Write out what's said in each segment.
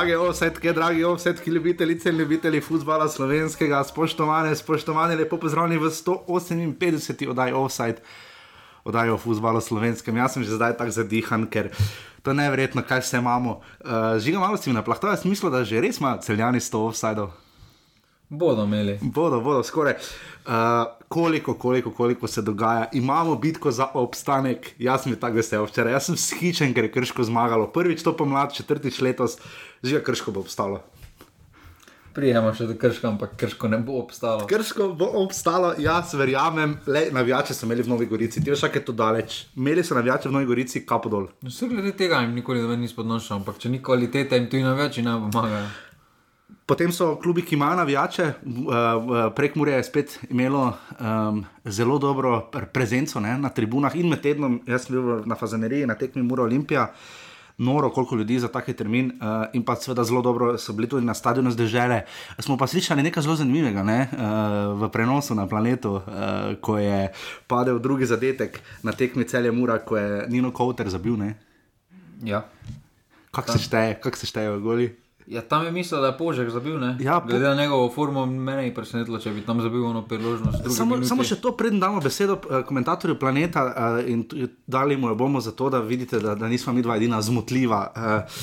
Drage ovsetke, dragi ovsetki, ljubitelice in ljubitelji futbola slovenskega, spoštovane, spoštovane, lepo pozdravljeni v 158. oddaji Offside, oddaji o futbolu slovenskem. Jaz sem že zdaj tako zadihan, ker to je neverjetno, kaj vse imamo. Uh, žiga malo si mi naplahtal, jaz mislim, da že res ima celjani 100 offsideov. Bodo imeli. Bodo, bodo, skoraj. Uh, koliko, koliko, koliko se dogaja, imamo bitko za obstanek. Jaz sem tako vesel včeraj, jaz sem skičen, ker je krško zmagalo. Prvič to pomlad, četrtič letos, že krško bo obstalo. Prijemo še do krška, ampak krško ne bo obstalo. Krško bo obstalo, jaz verjamem, le navijače so imeli v Novi Gorici, ti veš, kaj je to daleč. Imeli so navijače v Novi Gorici, kapodol. Vse glede tega jim nikoli ni spodnošal, ampak če ni kvalitete, jim tudi navijači ne pomagajo. Potem so klubi, ki imajo navijače, prek Mure je spet imelo um, zelo dobro prezenco ne, na tribunah in med tednom, jaz sem bil na Fazaneriji, na tekmi Mura Olimpija, noro, koliko ljudi za taki termin uh, in pa seveda zelo dobro so bili tudi na stadionu zdržele. Smo pa slišali nekaj zelo zanimivega ne, uh, v prenosu na planetu, uh, ko je padel drugi zadetek na tekmi celje Mura, ko je Nino Kouter zabil. Ne. Ja. Kako se šteje, kako se šteje v goli? Ja, tam je mislil, da je Požek zabil. Ja, po... Glede na njegovo formo, mene je presenetilo, če bi tam zabil eno priložnost. Samo, samo še to, preden damo besedo uh, komentatorju planeta uh, in dali mu jo bomo zato, da vidite, da, da nismo mi dva edina zmotljiva. Uh,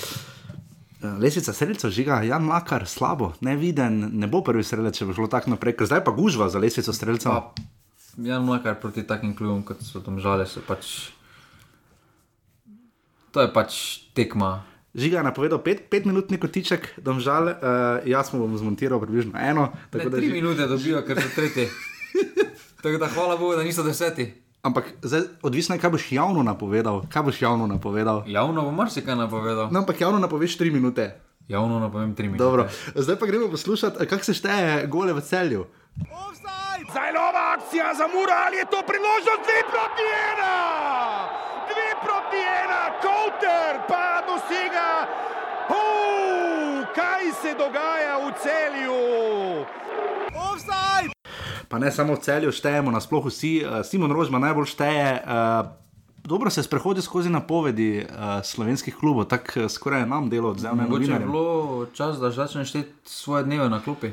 Lesica sredica žiga, Jan Makar, slabo, neviden, ne bo prvi strelec, če bo šlo tako naprej, ker zdaj pa gužva za lesico streljca. Jan Makar proti takim klubom, kot so tam žale, so pač. To je pač tekma. Žiga je napovedal pet, petminutni kotiček, domžal, uh, jaz mu bom zmontiral približno eno. Ne, tri ži... minute dobijo, ker so tretji. tako da hvala Bogu, da niso deseti. Ampak zdaj, odvisno je, kaj boš javno napovedal. Kaj boš javno napovedal? Javno bom marsikaj napovedal. No, ampak javno napoveš tri minute. Javno napovem tri minute. Dobro. Zdaj pa gremo poslušati, kako se šteje gole v celju. Zdaj nova akcija za Mura, ali je to priložnost 2 proti 1? 2 proti 1, Kouter pa dosega. Uh, kaj se dogaja v celju? Offside! Pa ne samo v celju štejemo, nasploh vsi, uh, Simon Rožman najbolj šteje. Uh, Dobro se sprehodi skozi napovedi uh, slovenskih klubov, tako uh, skoraj nam delo odzemne. Mogoče je bilo čas, da začneš šteti svoje dneve na klopi.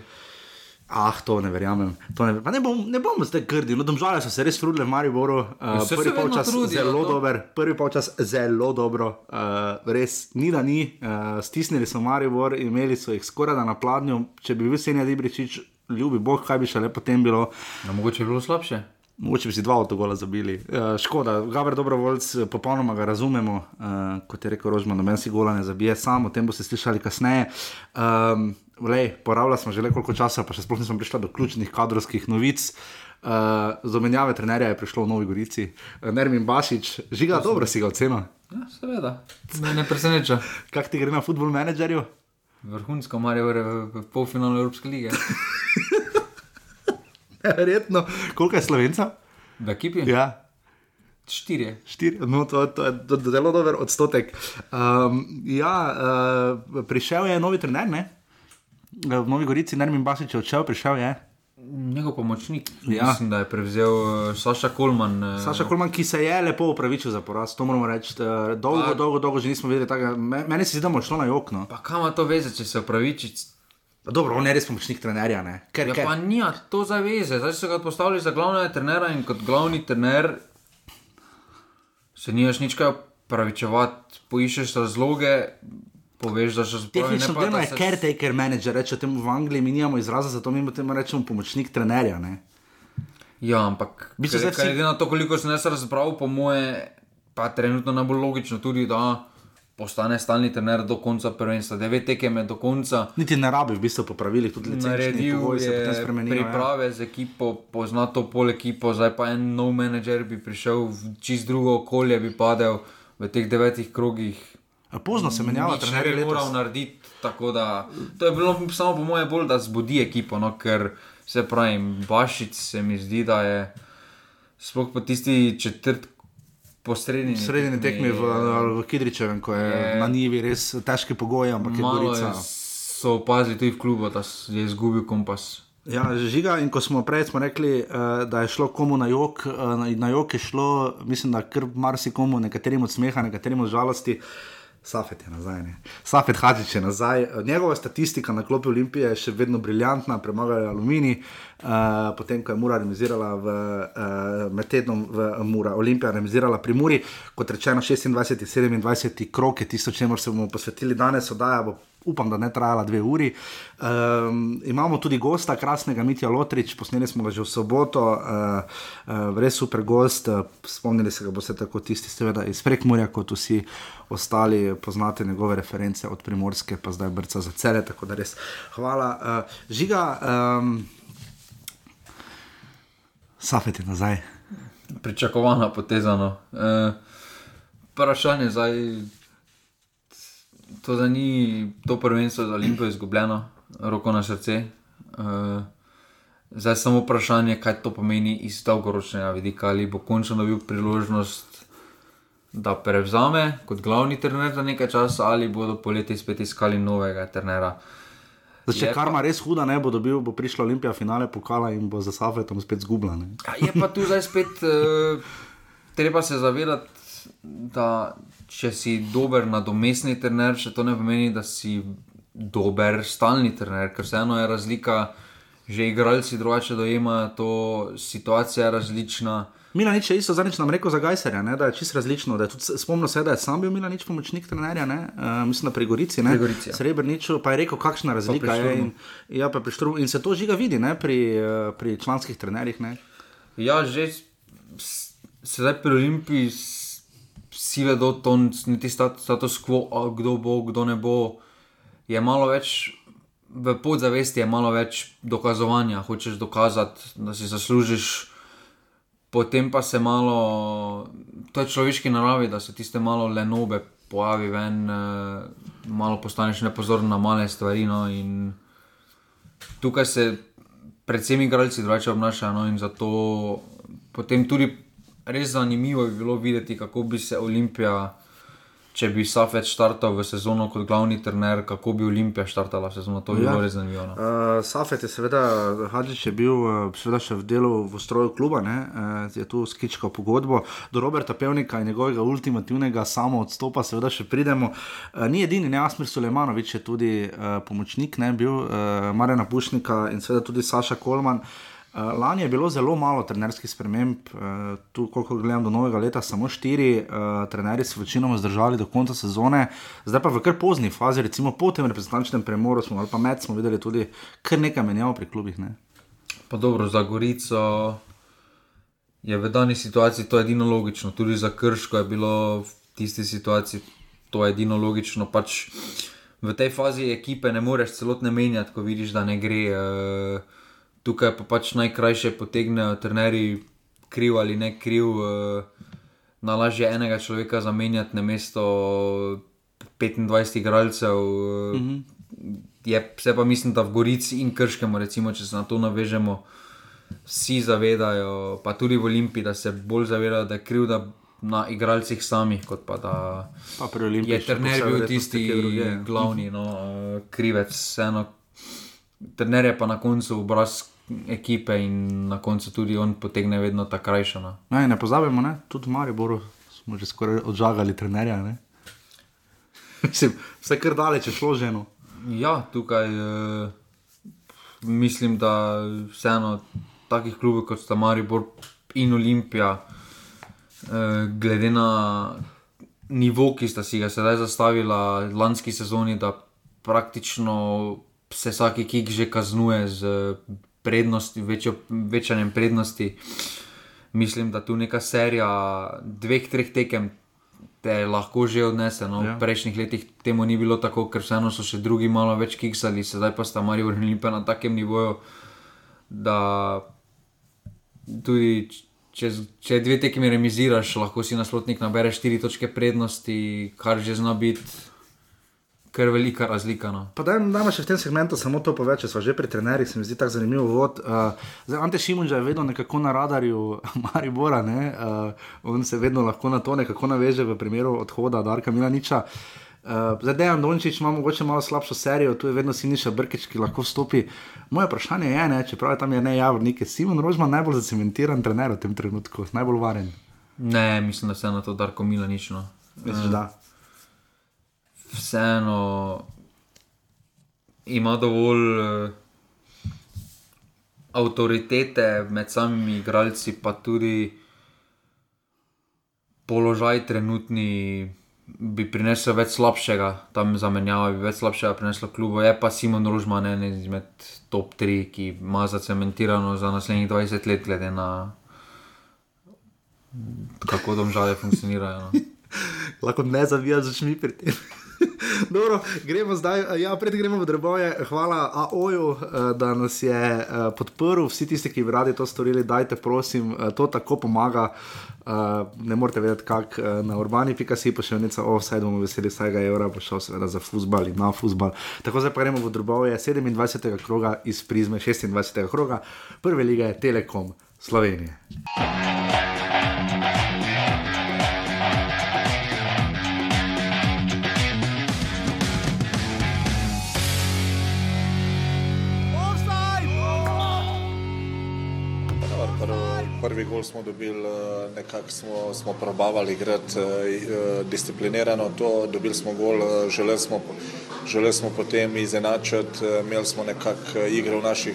Ah, to ne verjamem. To ne, ne, bom, ne bom zdaj grdi, no, domžale so se res trudile Mariboru. Uh, prvi polčas zelo to. dober, prvi polčas zelo dobro, uh, res ni da ni. Uh, stisnili so Maribor, imeli so jih skoraj da na pladnju. Če bi bil Senja Dibričič, ljubi Bog, kaj bi še le potem bilo. No, mogoče je bilo slabše. Mogoče bi si dva avtogola zabili. Uh, škoda, Gabriel Dobrovoljc, popolnoma ga razumemo, uh, kot je rekel Rožman, noben si gola ne zabije, sam o tem boste slišali kasneje. Um, Lej, porabila smo že le koliko časa, pa še sploh nismo prišli do ključnih kadrovskih novic. Uh, Zamenjave trenerja je prišlo v Novi Gorici, uh, Nermin Bašič, žiga, dobro si ga ocenil. Ja, seveda, me ne preseneča. Kaj ti gre na futbol menedžerju? Vrhunsko, Marijo, v polfinalu Evropske lige. Verjetno, koliko je slovenca? V ekipi? Ja. Štiri. Štiri. No, to, to je zelo dober odstotek. Um, ja, uh, prišel je novi trener, ne? v Novi Gorici, ne vem, Basič je odšel, prišel je. Njegov pomočnik, ja. mislim, da je prevzel uh, Saša Kolman. Uh, Saša Kolman, ki se je lepo upravičil za poraz, to moramo reči. Uh, dolgo, pa, dolgo, dolgo že nismo videli tega. Meni se zdi, da mu je šlo na okno. Pa kam ima to veze, če se upraviči? Dobro, on je res pomočnik trenerja. Ker, ja, ker... pa nija to zaveze. Zdaj so ga postavili za glavnega trenera in kot glavni trener se nimaš nič kaj upravičevati, poiščeš razloge. Poveš, da so zelo tehnično gledano, je caretaker manager, reče temu v Angliji, mi nimamo izraza za to, mi temu rečemo pomočnik trenerja. Ne? Ja, ampak glede vsi... na to, koliko sem jaz razbral, po moje, pa trenutno najbolj logično tudi, da postane stalni trener do konca prvenstva, devet tekem je do konca. Niti ne rabi, v bistvu po pravilih tudi naredil, je spremenijo, ja. priprave ja. z ekipo, pozna to pol ekipo, zdaj pa en nov menedžer bi prišel v čist drugo okolje, bi padel v teh devetih krogih. Pozno se menjava, da ne bi moral narediti. Tako da to je bilo samo po mojem bolj, da zbudi ekipo, no, ker se pravi, Bašic se mi zdi, da je sploh po tisti četrt. Po srednji, srednji tekmi v, v Kidričevem, ko je, je na Nivi res težki pogoji, ampak je bilo so opazili tudi v klubu, da je izgubil kompas. Ja, žiga. In ko smo prej smo rekli, uh, da je šlo komu na jog, uh, na jog je šlo, mislim, da kar marsikomu, nekaterim od smeha, nekaterim od žalosti. Safet je nazaj. Ne. Safet Hadžič je nazaj. Njegova statistika na klopi Olimpije je še vedno briljantna, premagali Alumini, uh, potem ko je Mura remisirala v, uh, med tednom v Mura, Olimpija remisirala pri Muri, kot rečeno 26. in 27. krok je tisto, čemu se bomo posvetili danes, oddaja bo upam, da ne trajala dve uri. Um, imamo tudi gosta, krasnega Mitja Lotrič, posneli smo ga že v soboto, uh, uh, res super gost. Uh, spomnili se ga boste tako tisti, seveda iz Prekmurja, kot vsi ostali, poznate njegove reference od Primorske, pa zdaj brca za cele. Tako da res hvala. Uh, žiga, um, Safet je nazaj. Pričakovana poteza. No. E, vprašanje zdaj to, da ni to prvenstvo za Olimpijo izgubljeno, roko na srce. Uh, zdaj samo vprašanje, kaj to pomeni iz dolgoročnega vidika, ali bo končno dobil priložnost, da prevzame kot glavni trener za nekaj časa, ali bodo poleti spet iskali novega trenera. Zdaj, če kar ima res huda, ne bo dobil, bo prišla Olimpija finale pokala in bo za Safetom spet zgubljena. Je pa tu zdaj spet, uh, treba se zavedati, da če si dober nadomestni trener, še to ne pomeni, da si dober stalni trener, ker vseeno je razlika, že igralci drugače dojemajo to, situacija je različna. Milanič je isto zadnjič nam rekel za Gajserja, ne, da je čisto različno. Spomnim se, da je sam bil Milanič pomočnik trenerja, uh, mislim, na Prigorici, ne, Prigorici, ja. Srebrniču, pa je rekel, kakšna razlika je. In, ja, in se to žiga vidi ne, pri, uh, pri članskih trenerjih. Ne. Ja, že sedaj pri Olimpiji vsi vedo, to ni status quo, kdo bo, kdo ne bo. Je malo več v podzavesti, je malo več dokazovanja, hočeš dokazati, da si zaslužiš. Potem pa se malo, to je človeški naravi, da se tiste malo lenobe pojavi ven, eh, malo postaneš nepozoren na male stvari. No, tukaj se predvsem igralci drugače obnašajo no, in zato potem tudi res zanimivo bi bilo videti, kako bi se Olimpija, če bi Safet štartal v sezono kot glavni trener, kako bi Olimpija štartala v sezono. To bi ja. bilo res zanimivo. No. Uh, Safet je seveda, Hadžič je bil uh, seveda še v delu v stroju kluba, ne, uh, je tu skičkal pogodbo. Do Roberta Pevnika in njegovega ultimativnega samo odstopa seveda še pridemo. Uh, ni edini, ne Asmir Sulejmanovič je tudi uh, pomočnik, ne bil uh, Marjana Pušnika in seveda tudi Saša Kolman. Uh, lani je bilo zelo malo trenerskih sprememb, uh, tu, koliko gledam do novega leta, samo štiri, uh, trenerji so večinoma zdržali do konca sezone, zdaj pa v kar pozni fazi, recimo po tem reprezentančnem premoru smo, ali pa med smo videli tudi kar nekaj menjav pri klubih. Ne? Pa dobro, za Gorico je v dani situaciji to edino logično, tudi za Krško je bilo v tisti situaciji to edino logično. Pač v tej fazi ekipe ne moreš celotne menjati, ko vidiš, da ne gre. Uh, tukaj pa pač najkrajše potegnejo trenerji, kriv ali ne kriv, uh, nalažje enega človeka zamenjati na mesto 25 igralcev. Uh, mm -hmm. je, vse pa mislim, da v Gorici in Krškem, recimo, če se na to navežemo, vsi zavedajo, pa tudi v Olimpiji, da se bolj zavedajo, da je kriv. Da Na igralcih samih, kot pa da pa je trener bil tisti glavni no, uh, krivec, vseeno. Trener je pa na koncu obraz ekipe in na koncu tudi on potegne vedno ta krajša. No. Ne, ne pozabimo, ne? tudi v Mariboru smo že skoraj odžagali trenerja. Mislim, vse kar daleč je šlo že eno. Ja, tukaj uh, mislim, da vseeno takih klubov kot sta Maribor in Olimpija, uh, glede na nivo, ki sta si ga sedaj zastavila lanski sezoni, da praktično se vsak ekip že kaznuje z prednosti, večjo, večanjem prednosti. Mislim, da tu neka serija dveh, treh tekem te lahko že odnese. No? Ja. V prejšnjih letih temu ni bilo tako, ker vseeno so še drugi malo več kiksali, sedaj pa sta Marijo vrnili pa na takem nivoju, da tudi. Če, če dve tekmi remiziraš, lahko si naslotnik nabere štiri točke prednosti, kar že zna biti kar velika razlika. No. Da, da, še v tem segmentu samo to povedati, če smo že pri trenerjih, se mi zdi tako zanimivo. Vod, uh, zdaj, Ante Šimunča je vedno nekako na radarju Maribora, ne? uh, on se vedno lahko na to nekako naveže v primeru odhoda Darka Milaniča. Uh, zdaj, Dejan Dončić ima morda malo slabšo serijo, tu je vedno Siniša Brkič, ki lahko vstopi. Moje vprašanje je, ne, čeprav je tam je ne javno, je Simon Rožman najbolj zacementiran trener v tem trenutku, najbolj varen. Ne, mislim, da se na to Darko Milanič. No. Mislim, uh, da. Vseeno ima dovolj uh, avtoritete med samimi igralci, pa tudi položaj trenutni. Bi prinesel več slabšega, tam zamenjava bi več slabšega prineslo klubu. Je pa Simon Rožman en izmed top 3, ki ima zacementirano za naslednjih 20 let, glede na kako domžale funkcionirajo. No. Lahko ne zavijaš, začni pri tem. Dobro, gremo zdaj, ja, pred gremo v dreboje. Hvala AOJ-u, da nas je podprl. Vsi tisti, ki bi radi to storili, dajte, prosim, to tako pomaga. Ne morete vedeti, kako na urbani.si pošiljnica, oh, vsaj bomo veseli vsega evra, bo šel seveda za futbal in na futbal. Tako zdaj pa gremo v drobove 27. kroga iz prizme 26. kroga, prve lige Telekom Slovenije. Prvi gol smo dobili, nekako smo, smo probavali igrati disciplinirano to, dobili smo gol, želeli smo, želeli smo potem izenačiti, imeli smo nekako igro v naših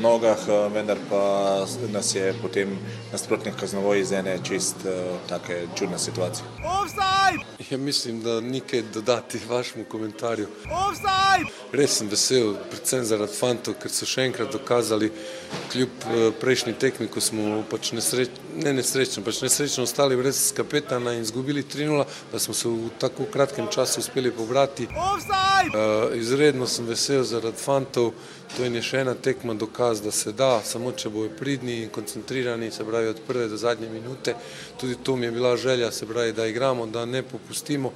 nogah, vendar pa nas je potem nasprotnik kaznoval iz ene čist take čudne situacije. Ja, mislim, da ni kaj dodati vašemu komentarju. Offside! Res sem vesel, predvsem zaradi fantov, ker so še enkrat dokazali, kljub prejšnji tekmi, ko smo pač nesreč, ne nesrečno, pač nesrečno ostali brez kapetana in izgubili 3-0, da smo se v tako kratkem času uspeli pobrati. Uh, izredno sem vesel zaradi fantov, to je še ena tekma dokaz, da se da, samo če bojo pridni in koncentrirani, se pravi od prve do zadnje minute. Tudi to mi je bila želja, se pravi, da igramo, da ne popustimo.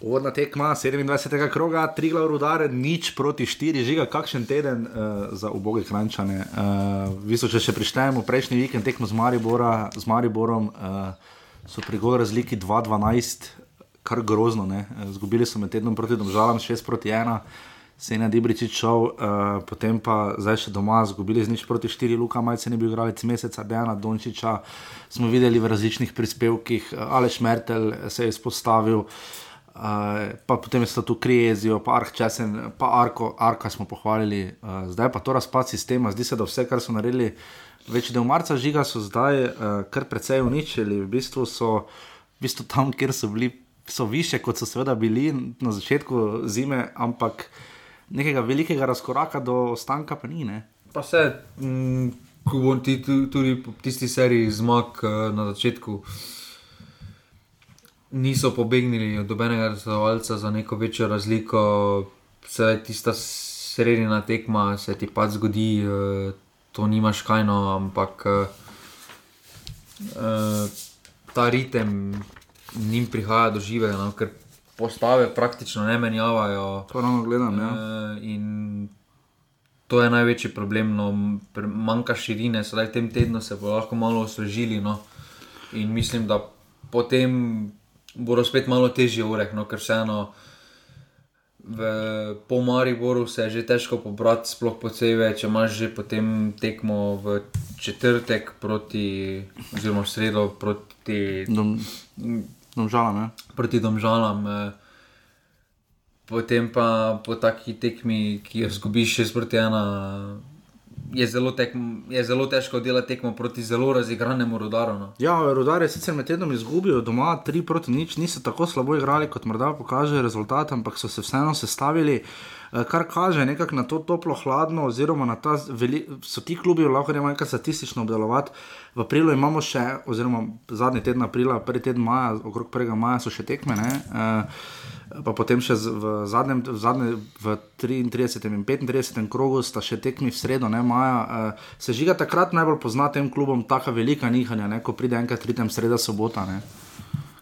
Uvodna tekma 27. kroga, tri glav rudare, nič proti štiri, žiga, kakšen teden uh, za uboge krančane. Uh, Viso, če še prištejemo prejšnji vikend tekmo z, Maribora, z Mariborom, uh, so pri gol razliki 2-12, kar grozno. Ne? Zgubili so med tednom proti domžalam 6 proti 1. Sena Dibričič šel, uh, potem pa zdaj še doma, izgubili z nič proti štiri, Luka Majce ne bi igral meseca, Dejana Dončiča smo videli v različnih prispevkih, Aleš Mertel se je izpostavil, uh, pa potem je tu Krijezijo, pa Ark Česen, pa Arko, Arka smo pohvalili, uh, zdaj pa to razpad sistema, zdi se, da vse, kar so naredili več del marca žiga, so zdaj uh, kar precej uničili, v bistvu so v bistvu tam, kjer so bili, so više, kot so seveda bili na začetku zime, ampak nekega velikega razkoraka do ostanka, pa ni. Ne? Pa se, mm, ko bom ti tudi po tisti seriji zmag na začetku. Niso pobegnili od dobenega razlovalca za neko večjo razliko, vse tista sredina tekma se ti pa zgodi, to nimaš kajno, ampak ta ritem njim prihaja do živega, no, ker postave praktično ne menjavajo. Pravno gledam. Ja. Uh, to je največji problem, no, manjka širine, sedaj v tem tednu se bo lahko malo osvežili. No, in mislim, da potem bodo spet malo težje ure, no, ker vseeno. V Pomariboru se je že težko pobrati, sploh po CW, če imaš že potem tekmo v četrtek proti, oziroma v sredo proti. Dom, domžalam. Proti domžalam. Potem pa po taki tekmi, ki jo zgubiš, še proti ena, je zelo, tekm, je zelo težko delati tekmo proti zelo razigranemu rodaru. No. Ja, rodar je sicer med tednom izgubil doma 3 proti nič, niso tako slabo igrali, kot morda pokaže rezultat, ampak so se vseeno sestavili. Kar kaže nekako na to toplo, hladno, oziroma na ta, veli, so ti klubi lahko nekaj statistično obdelovati. V aprilu imamo še, oziroma zadnji teden aprila, prvi teden maja, okrog 1. maja so še tekme. Uh, pa potem še v, zadnjem, v, zadnje, v 33. in 35. krogu sta še tekmi v sredo, ne maja. Uh, se žiga takrat najbolj pozna tem klubom, tako velika nihanja, ne, ko pride enkrat ritem sreda sobota. Ne.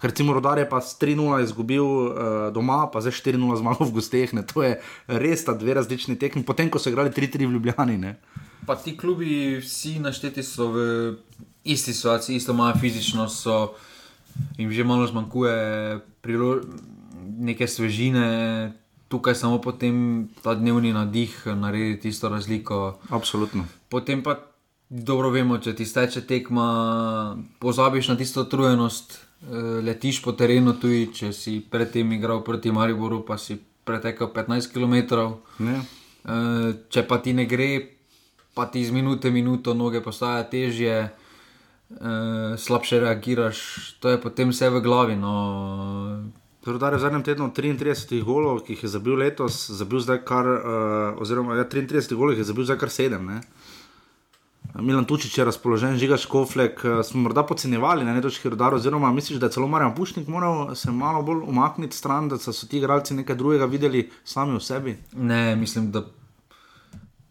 Ker recimo Rodar je pa s 3-0 izgubil uh, doma, pa zdaj 4-0 zmagal v gosteh. Ne. To je res ta dve različni tekmi, potem ko so igrali 3-3 v Ljubljani. Ne. Pa ti klubi, vsi našteti so v isti situaciji, isto imajo fizično, so jim že malo zmanjkuje neke svežine, tukaj samo potem ta dnevni nadih naredi tisto razliko. Absolutno. Potem pa Dobro vemo, če ti steče tekma, pozabiš na tisto utrujenost, eh, letiš po terenu, tudi če si predtem igral proti Mariboru, pa si pretekel 15 km. Ne? Eh, Če pa ti ne gre, pa ti iz minute v minuto noge postaja težje, eh, slabše reagiraš, to je potem vse v glavi. No. Rudar je v zadnjem tednu 33 golov, ki jih je zabil letos, zabil zdaj kar, uh, oziroma ja, 33 golov jih je zabil zdaj kar 7. Ne? Milan Tučič je razpoložen, žiga Škoflek, eh, smo morda podcenjevali na netočki rodar, oziroma misliš, da je celo Marjan Pušnik moral se malo bolj umakniti stran, da so ti igralci nekaj drugega videli sami v sebi. Ne, mislim, da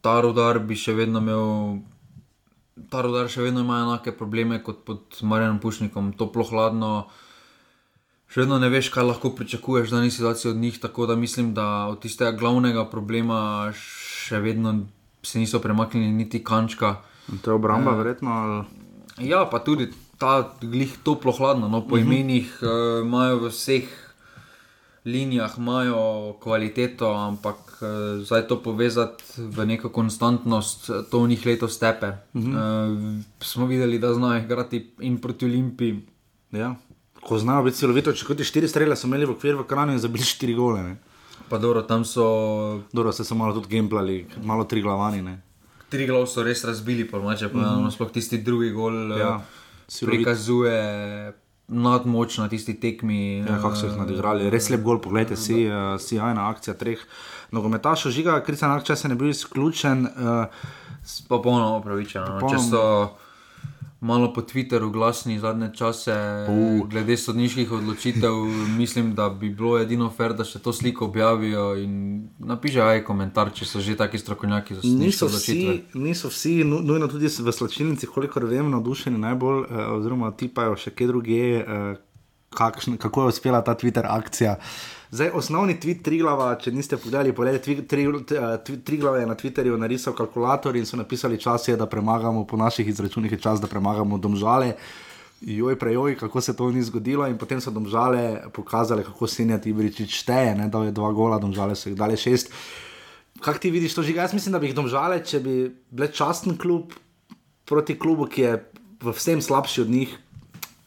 ta rodar bi še vedno imel. Ta rodar še vedno ima enake probleme kot pod Marjanom Pušnikom, toplo hladno. Še vedno ne veš, kaj lahko pričakuješ, da ni situacija od njih. Tako da mislim, da od tistega glavnega problema še vedno se niso premaknili niti kančka. In to je obramba, uh, verjetno. Ali... Ja, pa tudi ta glih toplo hladno. No, po uh -huh. imenih uh, imajo v vseh linijah imajo kvaliteto, ampak uh, zdaj to povezati v neko konstantnost, to v njih letos tepe. Uh -huh. uh, smo videli, da znajo igrati in proti Olimpiji. Ja. Ko znajo biti celovito, če kot ti štiri strele so imeli v okviru v Kranju in zabili štiri gole. Ne? Pa dobro, tam so. Dobro, se so malo tudi gameplayali, malo tri glavani. Ne? Tri glav so res razbili, pa če pa mm. -hmm. sploh tisti drugi gol Ja, ja, silovit. prikazuje nadmoč na tisti tekmi. Ja, kako so jih nadigrali, res lep gol, poglejte si, uh, si ajna akcija treh nogometašov, žiga, Kristijan Akča se ne bil izključen. Uh, Popolnoma upravičeno. no. Če Popolnoma. so malo po Twitteru glasni zadnje čase, glede sodniških odločitev, mislim, da bi bilo edino fair, da še to sliko objavijo in napišejo aj komentar, če so že taki strokovnjaki za sodniške niso, odločitve. niso vsi, nu- nujno tudi v slačilnici, kolikor vem, navdušeni najbolj, uh, oziroma tipajo še kje druge, uh, kakšn, kako je uspela ta Twitter akcija. Zdaj, osnovni tweet Triglava, če niste pogledali, pogledajte, tri, tri, tri, Triglav je na Twitterju narisal kalkulator in so napisali, čas je, da premagamo, po naših izračunih je čas, da premagamo domžale. Joj, prejoj, kako se to ni zgodilo, in potem so domžale pokazale, kako Senja Tibričič šteje, ne, da je dva gola, domžale so jih dali šest. Kaj ti vidiš to žiga? Jaz mislim, da bi jih domžale, če bi bile časten klub proti klubu, ki je v vsem slabši od njih.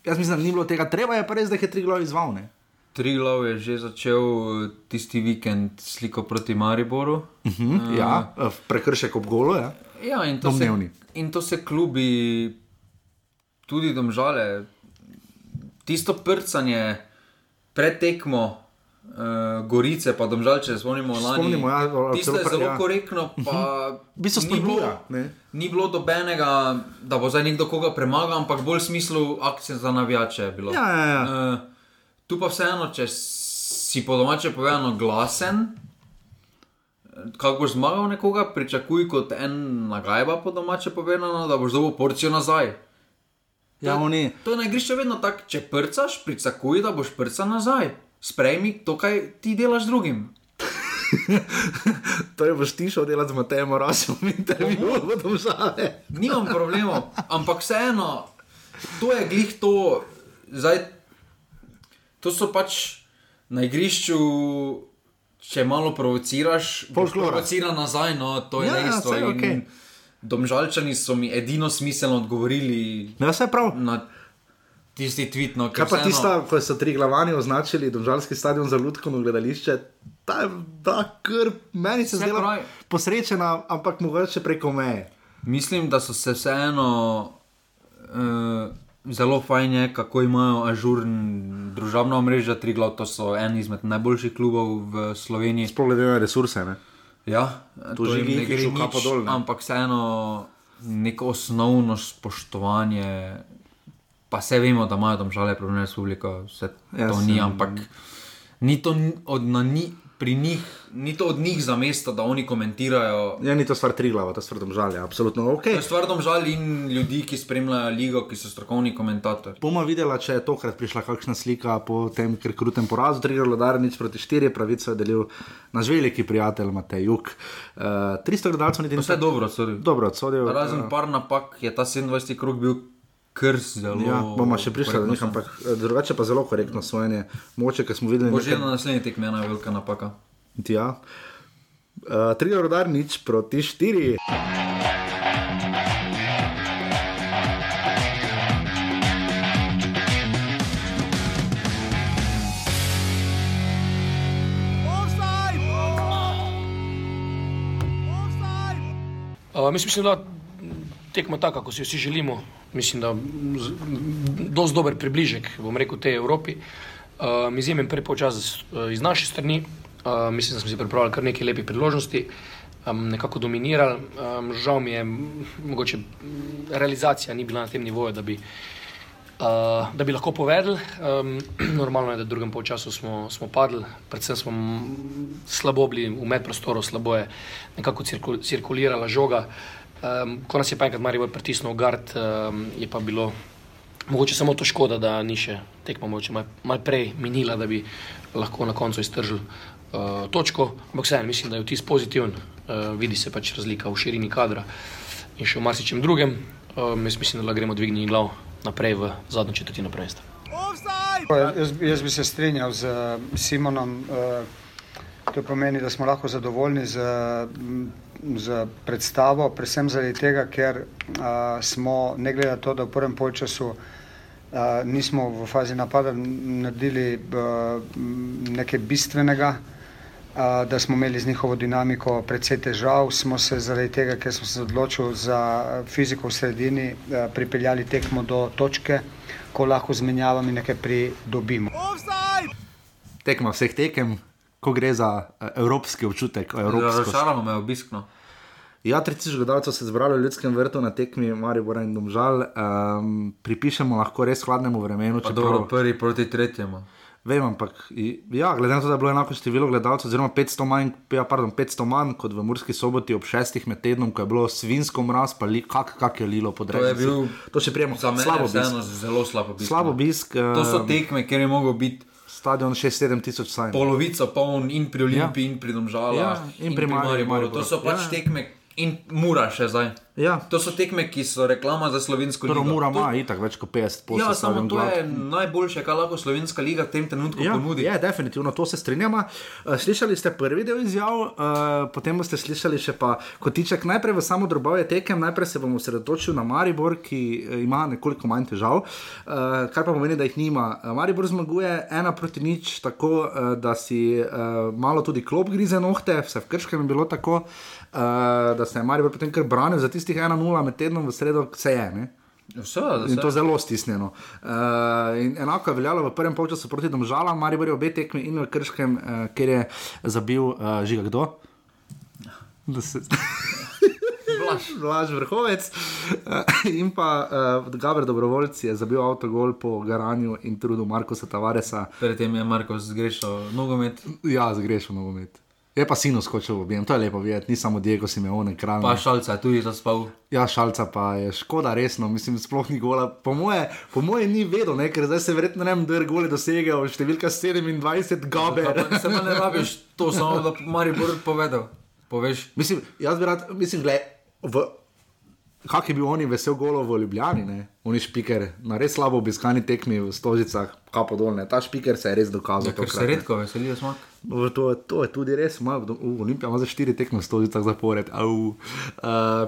Jaz mislim, da ni bilo tega, treba je pa res, da je tri glavi izval. Ne? Triglav je že začel eh, tisti vikend sliko proti Mariboru. Hm, ja, eh, prekršek ob golo. Ja. Ja, in to, se, Domnevni. in to se klubi, tudi domžale, tisto prcanje pred tekmo. Uh, gorice, pa domžal, če se spomnimo, lani. Spomnimo, ja, Tisto je zelo ja. korektno, pa V bistvu ni bilo, ne. ni bilo dobenega, da bo zdaj nekdo koga premagal, ampak bolj v smislu akcije za navijače je bilo. Ja, ja, ja. Uh, tu pa vseeno, če si po domače povedano glasen, kako boš zmagal nekoga, pričakuj kot en nagajba po domače povedano, da boš dobil porcijo nazaj. Ja, oni, To je na igrišču vedno tako, če prcaš, pričakuj, da boš prcal nazaj. Sprejmi to, kaj ti delaš drugim. to je boš ti šel delati z Matejem Morasom v intervjuju, v domžale. Nimam problemov, ampak vseeno, to je glih to. Zdaj, to so pač na igrišču, če malo provociraš, provocira nazaj, no to je Ja, ja, dejstvo. In okej. Domžalčani so mi edino smiselno odgovorili Ja, vse prav. na tisti tweet. No, Kaj pa vseeno- tista, ko so tri glavani označili domžalski stadion za Ludkovno gledališče, ta je bila kar meni se zdela pravi. posrečena, ampak mogoče preko meje. Mislim, da so se vseeno uh, zelo fajn je, kako imajo ažurn družabna omrežja Triglav, to so en izmed najboljših klubov v Sloveniji. Sploh glede na resurse. Ne? Ja, To že jim ne gre nič, kapo dol, ne. ampak vseeno neko osnovno spoštovanje. Pa vse vemo, da imajo tam žale probleme s publiko, vse Ja, to ni, ampak ni to od, na, ni, pri njih, ni to od njih za mesto, da oni komentirajo. Ja, ni to stvar tri glava, to je stvar domžalja, absolutno ok. To je stvar domžal in ljudi, ki spremljajo ligo, ki so strokovni komentatorji. Bomo videli, če je tokrat prišla kakšna slika po tem krutem porazu. Trigger Lodar, nič proti štiri, pravico je delil naš veliki prijatelj Matej Juk. Uh, 300 gledalcev niti Vse dobro, sorry. Dobro, odsodil. Razen par napak je ta 27. krok bil kar zelo. Ja, bomo še prišli do njih, ampak eh, drugače pa zelo korektno sojenje. Moče, ki smo videli. Bo že na naslednji tekmi ena velika napaka. Ja. Uh, tri rodar nič proti štiri. Uh, mislim, da tekma taka, kako si jo vsi želimo. Mislim, da je dosti dober približek, bom rekel, tej Evropi. Uh, izjemen prvi počas uh, iz naše strani. Uh, mislim, da smo si pripravili kar nekaj lepih priložnosti, um, nekako dominirali. Um, žal mi je, mogoče realizacija ni bila na tem nivoju, da bi, uh, da bi lahko povedali. Um, normalno je, da v drugem času smo, smo padli, predvsem smo slabo bili v medprostoru, slabo je nekako cirkul, cirkulirala žoga. Um, ko nas je pa enkrat Marijo pritisnil gard, um, je pa bilo mogoče samo to škoda, da ni še tekmo mogoče malo mal prej minila, da bi lahko na koncu iztržili uh, točko. Ampak vseeno mislim, da je vtis pozitiven, uh, vidi se pač razlika v širini kadra in še v marsičem drugem. Um, jaz mislim, da gremo dvigniti glav naprej v zadnjo četrtino prvenstva. Jaz, jaz bi se strinjal z Simonom. Uh, to pomeni, da smo lahko zadovoljni z, z predstavo, predvsem zaradi tega, ker uh, smo, ne glede na to, da v prvem polčasu uh, nismo v fazi napada naredili uh, nekaj bistvenega, uh, da smo imeli z njihovo dinamiko precej težav, smo se zaradi tega, ker smo se odločili za fiziko v sredini, uh, pripeljali tekmo do točke, ko lahko z menjavami nekaj pridobimo. Tekma vseh tekem, ko gre za uh, evropski občutek. Razočarano me je obiskno. Ja, 30 gledalcev se je zbralo v ljudskem vrtu na tekmi Maribor in Domžal. Um, pripišemo lahko res hladnemu vremenu. Če dobro, prvi proti tretjemu. Vem, ampak ja, glede na to, da je bilo enako število gledalcev, oziroma 500 manj, ja, pardon, 500 manj kot v Murski soboti ob šestih med tednom, ko je bilo svinsko mraz, pa li, kak, kak je lilo pod rekom. To je bil, to še prijemo, slabo bisk. Zelo slabo bisk. Slabo bisk. To so tekme, kjer je mogel biti stadion 6-7 tisoč saj. Polovica poln in pri Olimpiji, ja. in pri Domžalu. Ja, in, in pri Mariboru. To so pač ja. tekme, in mura še zdaj. Ja. To so tekme, ki so reklama za slovensko ligo. Mura ima to... itak več kot 50 posebej. Ja, samo to glad. je najboljše, kar lahko slovenska liga v tem trenutku ja, ponudi. Ja, definitivno, to se strinjamo. Uh, slišali ste prvi del izjav, uh, potem boste slišali še pa kotiček. Najprej v samo drobove tekem, najprej se bomo osredotočili na Maribor, ki uh, ima nekoliko manj težav, uh, kar pa pomeni, da jih nima. Maribor zmaguje ena proti nič, tako uh, da si uh, malo tudi klop grize nohte, vse v krškem je bilo tako. Uh, da se je Marijo potem kar branil za tistih 1-0 med tednom v sredo, vse je. Ne? Vse, in to zelo stisnjeno. Uh, enako je veljalo v prvem polčasu proti Domžalam, Marijo je obe tekmi in v Krškem, uh, kjer je zabil uh, žiga kdo. Vlaž vrhovec uh, in pa uh, Gabr Dobrovoljci je zabil avtogol po garanju in trudu Markoša Tavaresa. Predtem je Marko zgrešil nogomet. Ja, zgrešil nogomet. Je pa sinu skočil v objem, to je lepo videti, ni samo Diego Simeone, kralj. Pa šalca je tudi zaspal. Ja, šalca pa je škoda, resno, mislim, sploh ni gola. Po moje, po moje ni vedel, ne? ker zdaj se verjetno ne vem, da je gole dosegel, številka 27, gabe. Ja, se pa ne rabiš to, samo da Mari bo povedal. Poveš. Mislim, jaz bi rad, mislim, gled, v. Kak je bil oni vesel golo v Ljubljani, ne? oni špiker, na res slabo obiskani tekmi v Stožicah, kapo dolne. Ta špiker se je res dokazal. Ja, se redko veselijo smak. No, to, to je tudi res, Olimpija ima za štiri tekme v Stožicah zapored. Uh,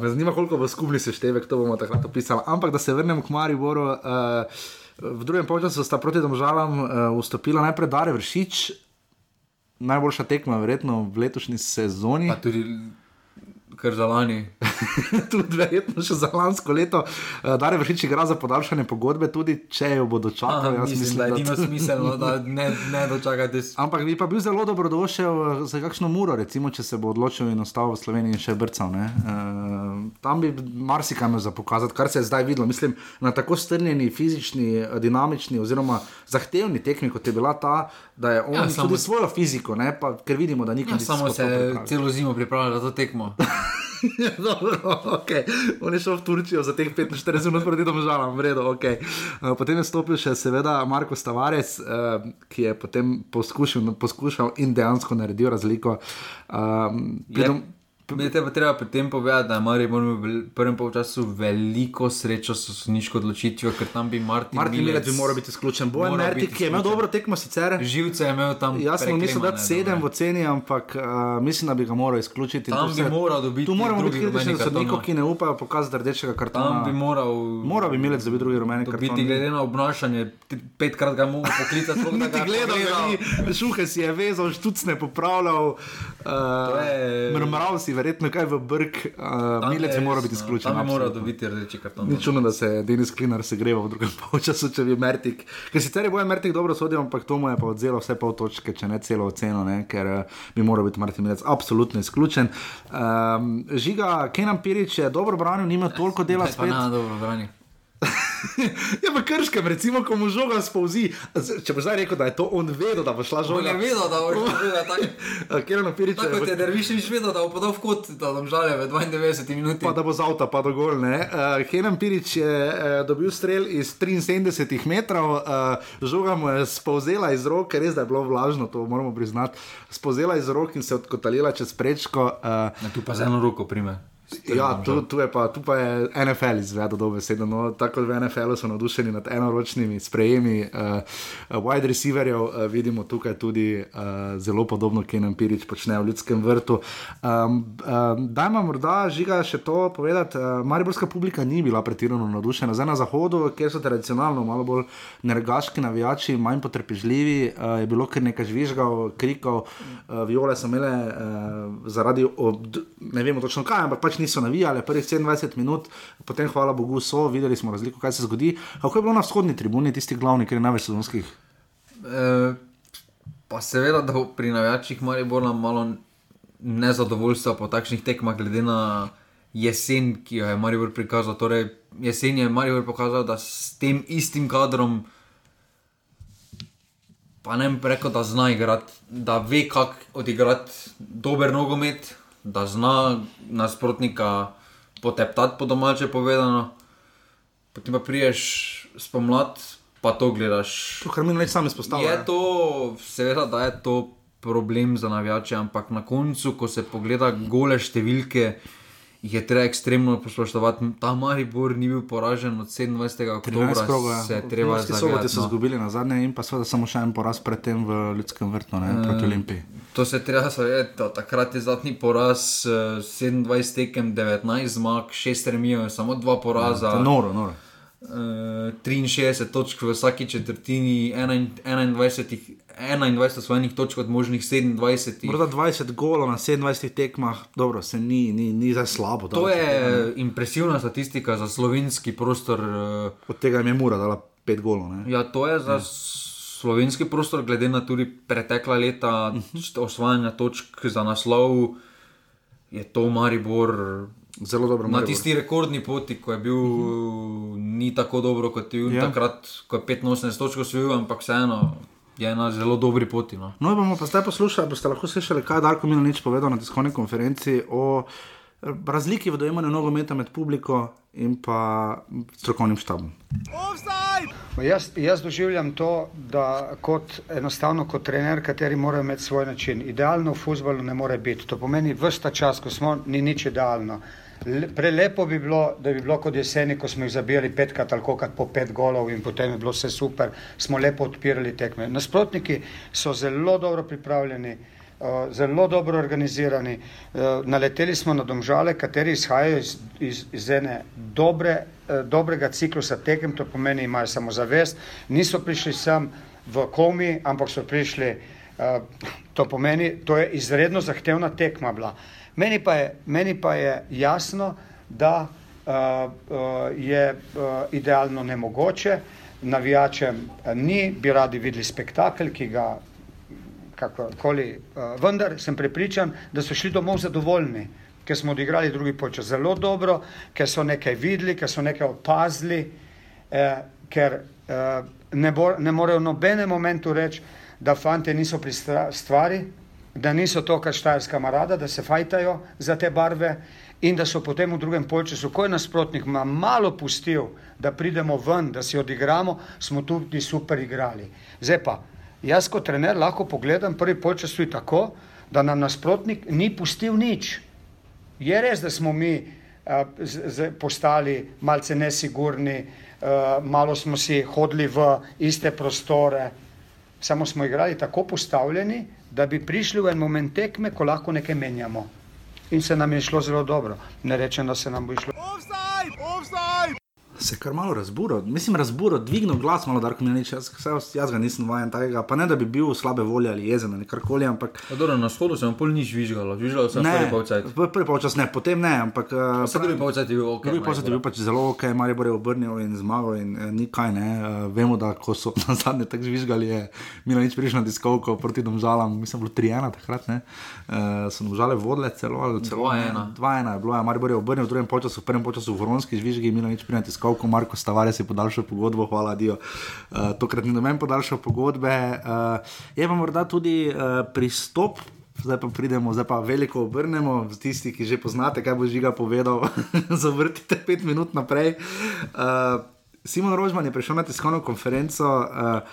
me zanima, koliko bo skupni seštevek, to bomo takrat opisali. Ampak da se vrnemo k Mariboru. Uh, v drugem času sta proti domžalam uh, vstopila najprej Dare Vršič, najboljša tekma, verjetno v letošnji sezoni. Pa tudi kar za lani. tudi verjetno še za lansko leto. Uh, Dare vršič igra za podaljšanje pogodbe, tudi če jo bo dočakal. Aha, mislim, mislim, da je to smiselno, da ne, ne dočakate. Ampak bi pa bil zelo dobrodošel eh, za kakšno muro, recimo, če se bo odločil in ostal v Sloveniji in še brcal. Uh, tam bi marsikaj imel za pokazati, kar se je zdaj videlo. Mislim, na tako strnjeni, fizični, dinamični oziroma zahtevni tekmi, kot je bila ta, da je on ja, samo... tudi svojo fiziko, ne, pa, ker vidimo, da nikoli ja, ni samo se celo zimo pripravljal za to tekmo. Dobro, okay. On je šel v Turčijo za teh 45 minut proti domžalam, vredo. Okay. Uh, potem je stopil še seveda Marko Stavares, uh, ki je potem poskušal, poskušal in dejansko naredil razliko. Um, Je pa treba pri tem povedati, da ima Maribor v prvem polčasu veliko srečo s sodniško odločitvijo, ker tam bi Martin. Martin Milec bi moral biti izključen. Bojan Mertik, ki je imel dobro tekmo sicer. Živce je imel tam. Jaz sem mislil, da sedem v ceni, ampak uh, mislim, da bi ga moral izključiti. Tam bi moral dobiti. Tu moramo biti kritični sodnikov, ki ne upajo pokazati rdečega kartona. Tam bi moral. Moral bi Milec dobiti drugi rumeni karton. Biti glede na obnašanje, petkrat ga mogo poklicati. Sploh ne gledal, šuhe si je vezal, štucne popravljal. Uh, je... Mrmral si verjetno kaj v brk, uh, Milec je moral biti no, izključen. Moral absolutno. dobiti rdeči karton. Ni čudno, da se Denis Klinar segreva v drugem polčasu, če bi Mertik. Ker sicer je boje Mertik dobro sodil, ampak to mu je pa odzelo vse pol točke, če ne celo oceno, ne? ker uh, bi moral biti Martin Milec absolutno izključen. Um, žiga, Kenan Pirič je dobro branil, nima toliko dela spet. ne, dobro, brani. Ja, pa krškem, recimo, ko mu žoga spolzi. Z- Če boš zdaj rekel, da je to on vedel, da bo šla On žoga. je vedel, da bo šlo tako. Kenan Pirič Tako kot je. je Derviševič vedel, da bo podal v kot, da bom žalil v 92 minuti. Pa da bo z avta pa do gol. Uh, Henem Pirič je uh, dobil strel iz 73 metrov, uh, žoga mu je spovzela iz rok, res da je bilo vlažno, to moramo priznati. Spovzela iz rok in se odkotalila čez prečko. Uh, Ja, tu pa z eno roko prime. Ja, tu, tu, je pa, tu pa je NFL izvedel dobesedno. No, tako v NFL-u so navdušeni nad enoročnimi sprejemi uh, wide receiverjev, uh, vidimo tukaj tudi uh, zelo podobno, kaj nam Pirič počne v ljudskem vrtu. Um, um, Dajmo morda žiga še to povedati. Uh, Mariborska publika ni bila pretirano navdušena. Zdaj na zahodu, kjer so tradicionalno malo bolj nergaški navijači, manj potrpežljivi, uh, je bilo kar nekaj žvižgal, krikov, uh, viole so imele uh, zaradi, ob, ne vemo točno kaj, ampak pač niso navijale prvih 27 minut, potem hvala Bogu so, videli smo razliko, kaj se zgodi. Kako je bilo na vzhodni tribuni, tisti glavni, ker je največ sezonskih? E, pa seveda, da pri navijačih Maribora malo nezadovoljstva po takšnih tekmah, glede na jesen, ki jo je Maribor prikazal. Torej, jesen je Maribor pokazal, da s tem istim kadrom, pa ne bi rekel, da zna igrati, da ve, kako odigrati dober nogomet, da zna nasprotnika poteptati, po domače povedano. Potem pa priješ spomlad, pa to gledaš. To, kar mi več sami izpostavljamo. Je to, seveda, da je to problem za navijače, ampak na koncu, ko se pogleda gole številke, jih je treba ekstremno poslušati. Ta Maribor ni bil poražen od 27. oktobra, se je treba zavedati. so No. izgubili na zadnje in pa seveda samo še en poraz predtem v ljudskem vrtu, ne, proti Olimpiji. To se treba zavedati, da takrat je zadnji poraz, eh, 27 tekem, 19 zmag, 6 remijev, samo 2 poraza. Je Noro, noro. Uh, 63 točk v vsaki četrtini, 21, 21 osvojenih točk od možnih 27. Morda 20 golov na 27 tekmah, dobro, se ni, ni, ni zdaj slabo. To tega, ne. je impresivna statistika za slovenski prostor. eh, Od tega je mura dala 5 golov. Ne. Ja, to je za slovenski prostor, glede na tudi pretekla leta Mhm. osvajanja točk za naslov, je to Maribor. Zelo dobro. Na Maribor. tisti rekordni poti, ko je bil, ni tako dobro kot je bil Ja. ja. takrat, ko je 85 točk osvojil, ampak vseeno je na zelo dobri poti. No. No, bomo pa zdaj poslušali, boste lahko slišali, kaj je Darko Milanič povedal na tiskovni konferenci o eh, razliki v dojemanju nogometa med publiko in pa strokovnim štabom. Jaz, jaz doživljam to, da kot enostavno kot trener, kateri mora imeti svoj način. Idealno v futbalu ne more biti. To pomeni, vsta čas, ko smo, ni nič idealno. Le- Prelepo bi bilo, da bi bilo kot jeseni, ko smo jih zabijali petkrat ali kolikrat po pet golov in potem je bilo vse super, smo lepo odpirali tekme. Nasprotniki so zelo dobro pripravljeni, uh, zelo dobro organizirani. Uh, naleteli smo na domžale, kateri izhajajo iz, iz, iz ene dobre, uh, dobrega ciklusa tekem, to pomeni, imajo samozavest, niso prišli sem v komi, ampak so prišli, uh, to pomeni, to je izredno zahtevna tekma bila. Meni pa je, meni pa je jasno, da uh, uh, je uh, idealno nemogoče, navijačem ni, bi radi videli spektakel, ki ga kakorkoli. Uh, vendar sem prepričan, da so šli domov zadovoljni, ker smo odigrali drugi počas zelo dobro, ker so nekaj videli, ker so nekaj opazili, eh, ker eh, ne, bo, ne morejo v nobenem momentu reči, da fante niso pri stvari, da niso to, kar štajerska marada, da se fajtajo za te barve in da so potem v drugem polčasu, ko je nasprotnik ma malo pustil, da pridemo ven, da si odigramo, smo tudi super igrali. Zdaj pa, jaz kot trener lahko pogledam prvi polčas tudi tako, da nam nasprotnik ni pustil nič. Je res, da smo mi uh, z, z, postali malce nesigurni, uh, malo smo si hodili v iste prostore, samo smo igrali tako postavljeni, da bi prišli v en moment tekme, ko lahko nekaj menjamo. In se nam je šlo zelo dobro. Ne rečem, da se nam bo išlo. Se kar malo razburo, mislim, razburo, dvignil glas, malo da mi reče, jaz, jaz, jaz ga nisem vajen takega, pa ne da bi bil slabe volje ali jezen ali karkoli, ampak. Dobro, na shodu sem pol nič žvižgal, žvižgal sem prvi polčas. Prvi polčas ne, potem ne, ampak. Vse drugi polčas je bil ok. Prvi polčas je bil pač zelo ok, Maribor je obrnil in zmagal in eh, nikaj ne. Uh, vemo, da ko so na zadnje tako žvižgali, je Milo nič prišel na diskovko proti domžalam, mislim, bilo 3-1 takrat, ne. Uh, so domžale vodile celo, celo 2-1. 2-1 je bilo, ja, Maribor je obrnil v drugem polčasu, v prvem polčasu Vronski žvižgi, Milo nič prišel na diskovko stavko, Marko Stavares je podaljšal pogodbo, hvala Dio. Uh, tokrat ni noben podaljšal pogodbe. Uh, je pa morda tudi uh, pristop. Zdaj pa pridemo, zdaj pa veliko obrnemo, tisti, ki že poznate, kaj bo žiga povedal, zavrtite pet minut naprej. Uh, Simon Rožman je prišel na tiskovno konferenco. Uh,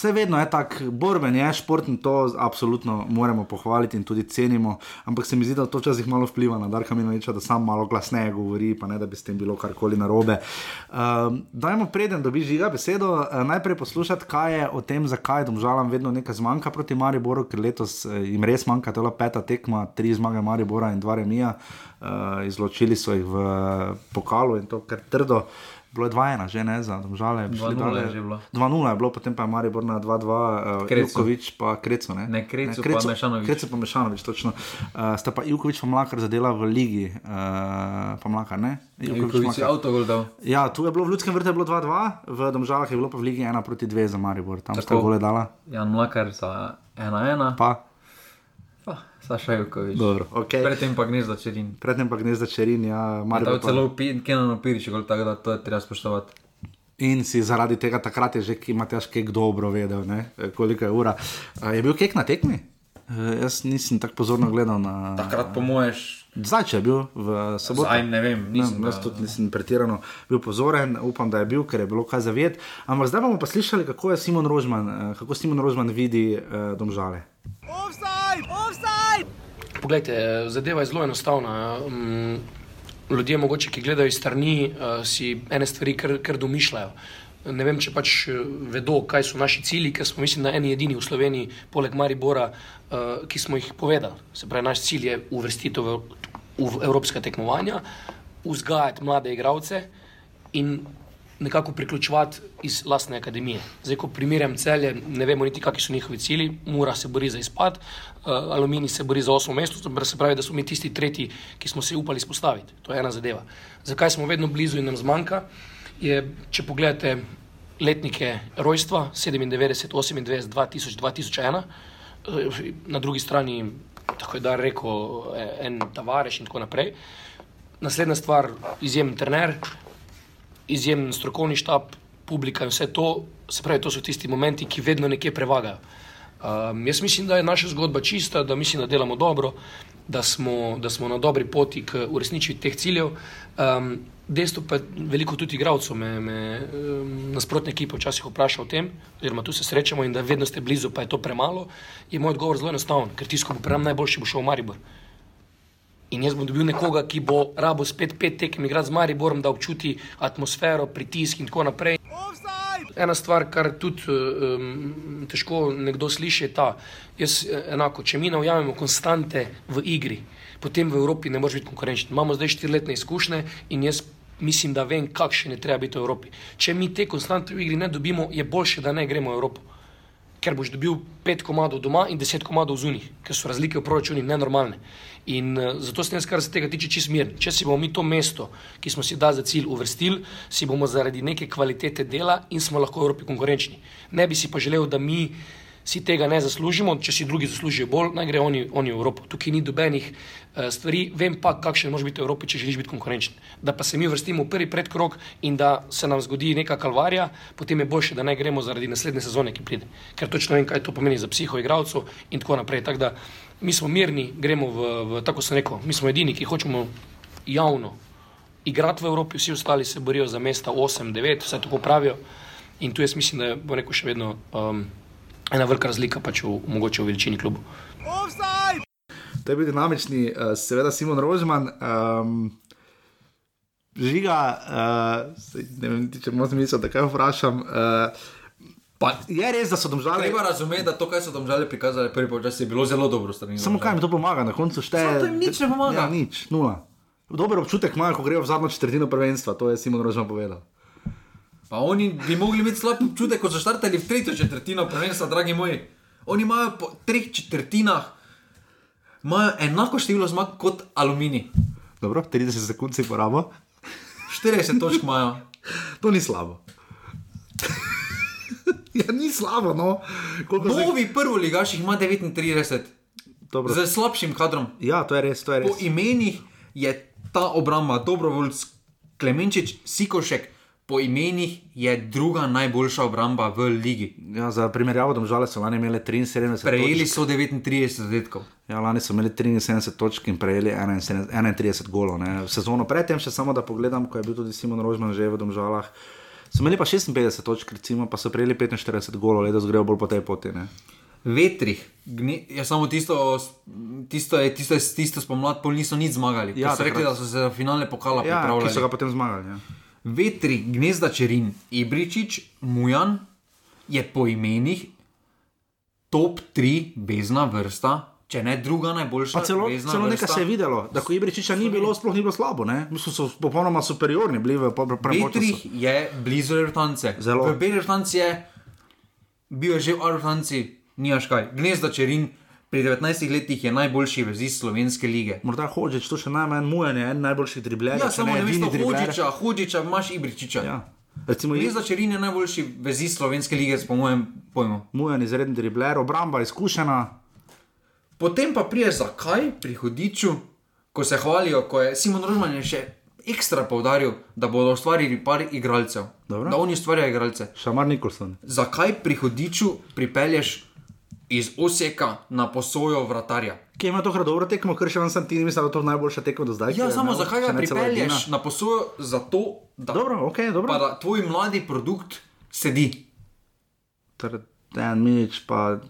Vse vedno je tako, borben je šport in to absolutno moramo pohvaliti in tudi cenimo. Ampak se mi zdi, da to včasih malo vpliva na Darka Minoviča, da sam malo glasneje govori, pa ne da bi s tem bilo karkoli narobe. Uh, dajmo preden dobi žiga besedo, uh, najprej poslušati, kaj je o tem, zakaj domžalam vedno nekaj zmanjka proti Mariboru, ker letos uh, jim res manjka, je peta tekma, tri zmage Maribora in dva remija. Uh, izločili so jih v pokalu in to kar trdo. Uh, bilo je 2-1, že ne za domžale. 2-0 je že bilo. 2-0 je bilo, potem pa je Maribor na 2-2, uh, Jukovič pa Kreco. Ne, ne Kreco, ne, pa Mešanovič. Kreco pa Mešanovič, točno. Uh, sta pa Jukovič pa Mlakar zadela v ligi, uh, pa Mlakar, ne? Jukovič je avto dal. Ja, tu je bilo v Ljudskem vrtu 2-2, v domžalah je bilo pa v ligi 1 proti 2 za Maribor, tam sta gole dala. Jan Mlakar za 1-1. Pa. Saša Jukovič. Dobro, okay. Predtem pa gnezda čerin. Predtem pa gnezda čerin, ja. Ja, pa... celo Kenan opiriš, tako da to je treba spoštovati. In si zaradi tega takrat je že, ki imaš kek dobro vedel, ne? koliko je ura. A je bil kek na tekmi? E, jaz nisem tako pozorno gledal na. Takrat po moješ. Zdaj, če je bil v soboto. Zdaj, ne vem, nisem. Ne, jaz tudi nisem pretirano bil pozoren, upam, da je bil, ker je bilo kaj zavet. Ampak zdaj bomo pa slišali, kako je Simon Rožman, e, kako Simon Rožman vidi uh, domžale. Offside! Offside! Poglejte, zadeva je zelo enostavna. Um, ljudje, mogoče, ki gledajo iz strani, uh, si ene stvari kar, kar domišljajo. Ne vem, če pač eh, vedo, kaj so naši cilji, ker smo, mislim, na eni edini v Sloveniji, poleg Maribora, ki smo jih povedali. Se pravi, naš cilj je uvrstitev v, v evropska tekmovanja, vzgajati mlade igralce in nekako priključovati iz lastne akademije. Zdaj, ko primerjam celje, ne vemo niti, kakšni so njihovi cilji, Mura se bori za izpad, uh, Alumini se bori za osmo mesto, se pravi, da smo mi tisti tretji, ki smo se upali izpostaviti. To je ena zadeva. Zakaj smo vedno blizu in nam zmanjka? Je, če pogledate letnike rojstva 97, 28, 2000, 2001, na drugi strani, tako je da rekel en Tavares in tako naprej. Naslednja stvar, izjemen trener, izjemen strokovni štab, publika in vse to, se pravi, to so tisti momenti, ki vedno nekje prevagajo. Um, jaz mislim, da je naša zgodba čista, da mislim, da delamo dobro, da smo, da smo na dobri poti k uresničitvi teh ciljev. Um, Dejstvo pa je, veliko tudi igralcev me, me um, nasprotne ekipe včasih vpraša o tem, oziroma tu se srečamo in da vedno ste blizu, pa je to premalo. Je moj odgovor zelo enostaven, ker tisto, bo prem najboljši, bo šel v Maribor. In jaz bom dobil nekoga, ki bo rabo spet pet tekem igrati z Mariborom, da občuti atmosfero, pritisk in tako naprej. Ena stvar, kar tudi um, težko nekdo sliši, je ta, jaz enako, če mi ne ujamemo konstante v igri, potem v Evropi ne moreš biti konkurenčen. Imamo zdaj štiriletne izkušnje in jaz mislim, da vem, kakšen je treba biti v Evropi. Če mi te konstante v igri ne dobimo, je boljše, da ne gremo v Evropo ker boš dobil pet komadov doma in deset komadov zunih, ker so razlike v proračunih nenormalne. In uh, zato sem jaz, kar se tega tiče, čist miren. Če si bomo mi to mesto, ki smo si da za cilj uvrstili, si bomo zaradi neke kvalitete dela in smo lahko v Evropi konkurenčni. Ne bi si pa želel, da mi si tega ne zaslužimo, če si drugi zaslužijo bolj, naj gre oni, oni v Evropo. Tukaj ni dobenih uh, stvari, vem pa, kakšen može biti v Evropi, če želiš biti konkurenčen. Da pa se mi vrstimo v prvi predkrok in da se nam zgodi neka kalvarija, potem je boljše, da ne gremo zaradi naslednje sezone, ki pride. Ker točno vem, kaj to pomeni za psihoigravcev in tako naprej. Tak da, mi smo mirni, gremo v, v tako sem rekel, mi smo edini, ki hočemo javno igrati v Evropi, vsi ostali se borijo za mesta 8, 9, vse tako pravijo. In tu jaz mislim, da bo rekel še vedno. Um, ena velika razlika pač v, mogoče v veličini klubu. To je bil dinamični, uh, seveda Simon Rožman. Um, žiga, uh, ne vem, če moram misliti, da kaj vprašam. Uh, Pa, je res, da so domžale. Treba razumeti, da to, kar so domžale prikazali, prvi počas je bilo zelo dobro. Samo kaj mi to pomaga, na koncu šteje. To jim nič ne pomaga. Ja, nič, nula. Dober občutek imajo, ko grejo v zadnjo četrtino prvenstva, to je Simon Rožman povedal. Pa oni bi mogli imeti slab občutek, ko so štartali v tretjo četrtino, prvenstva, dragi moji. Oni imajo po treh četrtinah enako število zmag kot aluminij. Dobro, 30 sekund si porabo. 40 točk imajo. To ni slabo. ja, ni slabo, no. Koliko zdaj- Novi prvi ligaš ima 39, Dobro. z slabšim kadrom. Ja, to je res, to je res. Po imenih je ta obramba, Dobrovoljc, Klemenčič, Sikošek, po imenih je druga najboljša obramba v ligi. Ja, za primerjavo, domžale so lani imeli 73 Prejeli točk. so 39 zadetkov. Ja, lani so imeli 73 točk in prejeli 71 31 golov. Ne. Sezono predtem, še samo da pogledam, ko je bil tudi Simon Rožman že v domžalah. So imeli pa 56 točk, recimo, pa so prejeli 45 golov, letos grejo bolj po tej poti. Ne. Vetrih, gne, ja, samo tisto, tisto, je, tisto, je, tisto spomlad, pol niso nič zmagali. Ja, so rekli, da so se za finale pokala Ja, ki pripravljali. so ga potem zmagali. Ja. Vetri, gnezda Čerin, Ibričič, Mujan je po imenih top 3 bezna vrsta, če ne druga najboljša. Pa celo, vezna celo nekaj se je videlo, da ko Ibričiča ni bilo, sploh ni bilo slabo. Ne? Mislim, so popolnoma superiorni bili v prvem Vetrih je blizu Rtance. Zelo. V Rtance je bil je že v Rtance, nimaš kaj. Gnezda Čerin pri 19 letih je najboljši vezist slovenske lige. Morda Hočič, to še najmanj mujen, je en najboljših driblerjev. Ja, samo ne veš, dribler. Hočiča, Hočiča imaš Ibričiča. Ja. Recimo, Gnezda Čerin je najboljši vezist slovenske lige, po mojem pojmu. mujen izreden dribler, obramba izkušena. Potem pa prije zakaj pri hodiču, ko se hvalijo, ko je Simon Rožman je še ekstra poudaril, da bodo ustvarili par igralcev. Dobro. Da oni ustvarjajo igralce. Šamar Nikolson. Zakaj pri hodiču pripelješ iz Oseka na posojo vratarja? Ki ima tokrat dobro tekmo, ker še vam sem ti, mislim, da je to najboljša tekma do zdaj. Ja, samo zakaj ga pripelješ na posojo? Zato, da, Dobro, ok, dobro. da tvoj mladi produkt sedi. Torej, Dan Minič, pa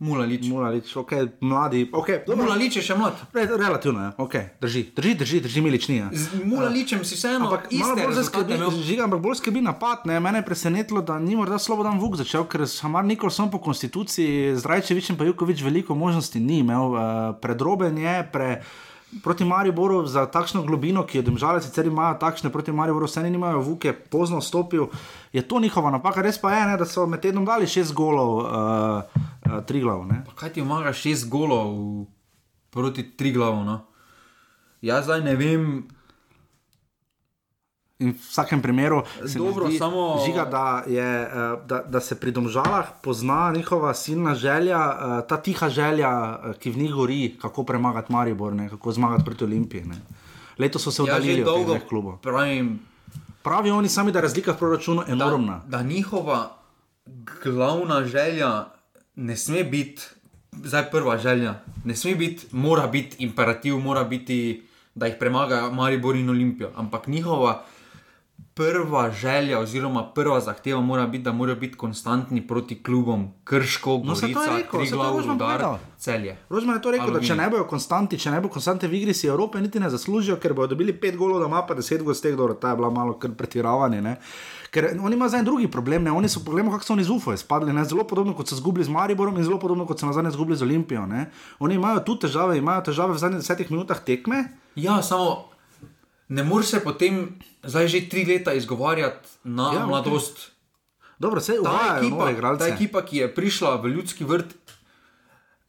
Mulalič. Mulalič, ok, mladi, ok, dobro. Mulalič je še mlad. Re, relativno je, ok, drži, drži, drži, drži Milič ni. ja. Z Mulaličem si vseeno Ampak malo bolj imel. žiga, ampak bolj skrbi napad. Ne? Mene je presenetilo, da ni morda Slobodan Vuk začel, ker Hamar Nikolson po konstituciji z Rajčevičem pa Jukovič veliko možnosti ni imel. Uh, predroben je, pre, proti Mariboru za takšno globino, ki jo domžale sicer imajo takšne, proti Mariboru vse nimajo, Vuk je pozno stopil. Je to njihova napaka, res pa je, ne, da so med tednom dali šest golov, uh, uh, tri glav. Kaj ti omaga šest golov proti tri glavu? No? Jaz zdaj ne vem, In v vsakem primeru se Dobro, zdi, samo- žiga, da, je, eh, da, da se pri domžalah pozna njihova silna želja, eh, ta tiha želja, eh, ki v njih gori, kako premagati Maribor, ne, kako zmagati proti Olimpiji. Ne. Letos so se že oddaljili od teh dolgo klubov. pravim, Pravijo oni sami, da je razlika v proračunu enormna. da, da njihova glavna želja ne sme biti, zdaj prva želja, ne sme biti, mora biti imperativ, mora biti, da jih premaga Maribor in Olimpijo. Ampak njihova prva želja, oziroma prva zahteva mora biti, da morajo biti konstantni proti klubom Krško, No, Gorica, rekel, Triglav, Rožman Rudar, povedal. Celje. Rožman je to rekel, da če ne bodo konstanti, če ne bo konstante v igri, si Evrope niti ne zaslužijo, ker bodo dobili pet golov doma, pa deset golov z teh, dobro, ta je bila malo pretiravanje. Ne? Ker oni imajo zdaj drugi problem, ne? oni so, poglejmo, kako so oni z UFO spadli, ne? zelo podobno kot so izgubili z Mariborom in zelo podobno kot so nazadnje izgubili z Olimpijo. Ne? Oni imajo tu težave, imajo težave v zadnjih desetih minutah tekme. Ja, samo ne moreš se potem zdaj že tri leta izgovarjati na Ja, ja, ok. mladost. Dobro, se uvajajo nove ekipa, ta igralce. ekipa, ki je prišla v ljudski vrt,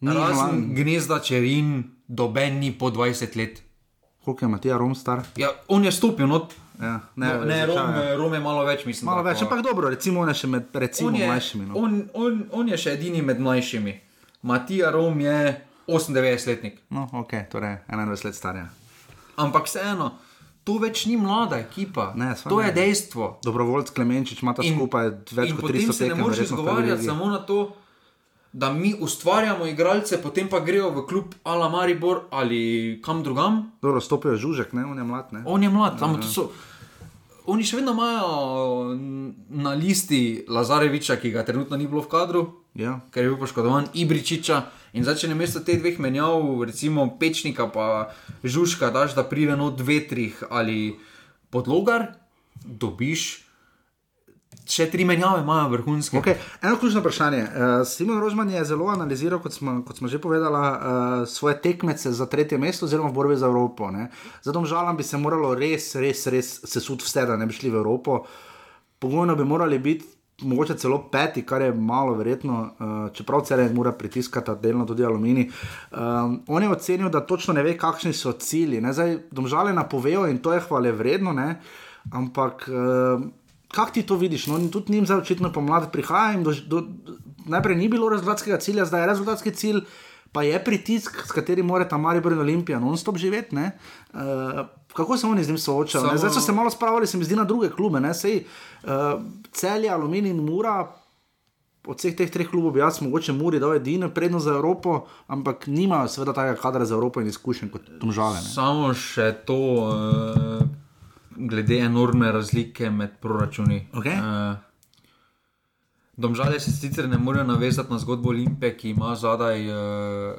Ni razen gnezda čerin, doben ni po 20 let. Koliko je Matija Rom star? Ja, on je stopil, no, Ja, ne, no, ne Rom, je. Rom je malo več, mislim. Malo več, pa- ampak dobro, recimo on je še med recimo on je, mlajšimi. No. on, on, on je še edini med mlajšimi. Matija Rom je 98-letnik. no, ok, torej 21 let star. Ampak vseeno, to več ni mlada ekipa. Ne, to ne. je dejstvo. Dobrovoljc Klemenčič ima ta skupaj več in kot potem 300 se ne moreš izgovarjati ligi. samo na to, da mi ustvarjamo igralce, potem pa grejo v klub Ala Maribor ali kam drugam. Dobro, stopijo žužek, ne, on je mlad. Ne? On je mlad, samo to so. Oni še vedno imajo na listi Lazareviča, ki ga trenutno ni bilo v kadru, Ja. ker je bil poškodovan, Ibričiča. In zdaj, če na mesto teh dveh menjav, recimo Pečnika pa Žužka, daš da pride not vetrih ali podlogar, dobiš. Še tri menjave imajo vrhunske. Okay. Eno ključno vprašanje. Uh, Simon Rožman je zelo analiziral, kot smo, kot smo že povedali, uh, svoje tekmece za tretje mesto, oziroma v borbi za Evropo. Zato žalam bi se moralo res, res, res sesuti vse, da ne bi šli v Evropo. pogojno bi morali biti. Mogoče celo peti, kar je malo verjetno, uh, čeprav celo mora pritiskati delno tudi aluminij. Um, on je ocenil, da točno ne ve, kakšni so cilji. Domžale napovejo in to je hvale vredno, ne? ampak uh, kako ti to vidiš? No, tudi njim zdaj očitno pomlad prihaja in do, do, najprej ni bilo rezultatskega cilja, zdaj je rezultatski cilj, pa je pritisk, s katerim mora ta Maribor in Olimpija non-stop živeti. Uh, kako se oni z njim soočajo? Samo... Zdaj so se malo spravili, se mi zdi, na druge klube, ne sej uh, celje, aluminij in mura. Od vseh teh treh klubov jaz mogoče Muri dal edino prednost za Evropo, ampak nimajo seveda takega kadra za Evropo in izkušenj kot Tomžale. Ne? Samo še to, uh, glede enormne razlike med proračuni. Okay. Uh, Domžale se sicer ne morejo navezati na zgodbo Olimpije, ki ima zadaj uh,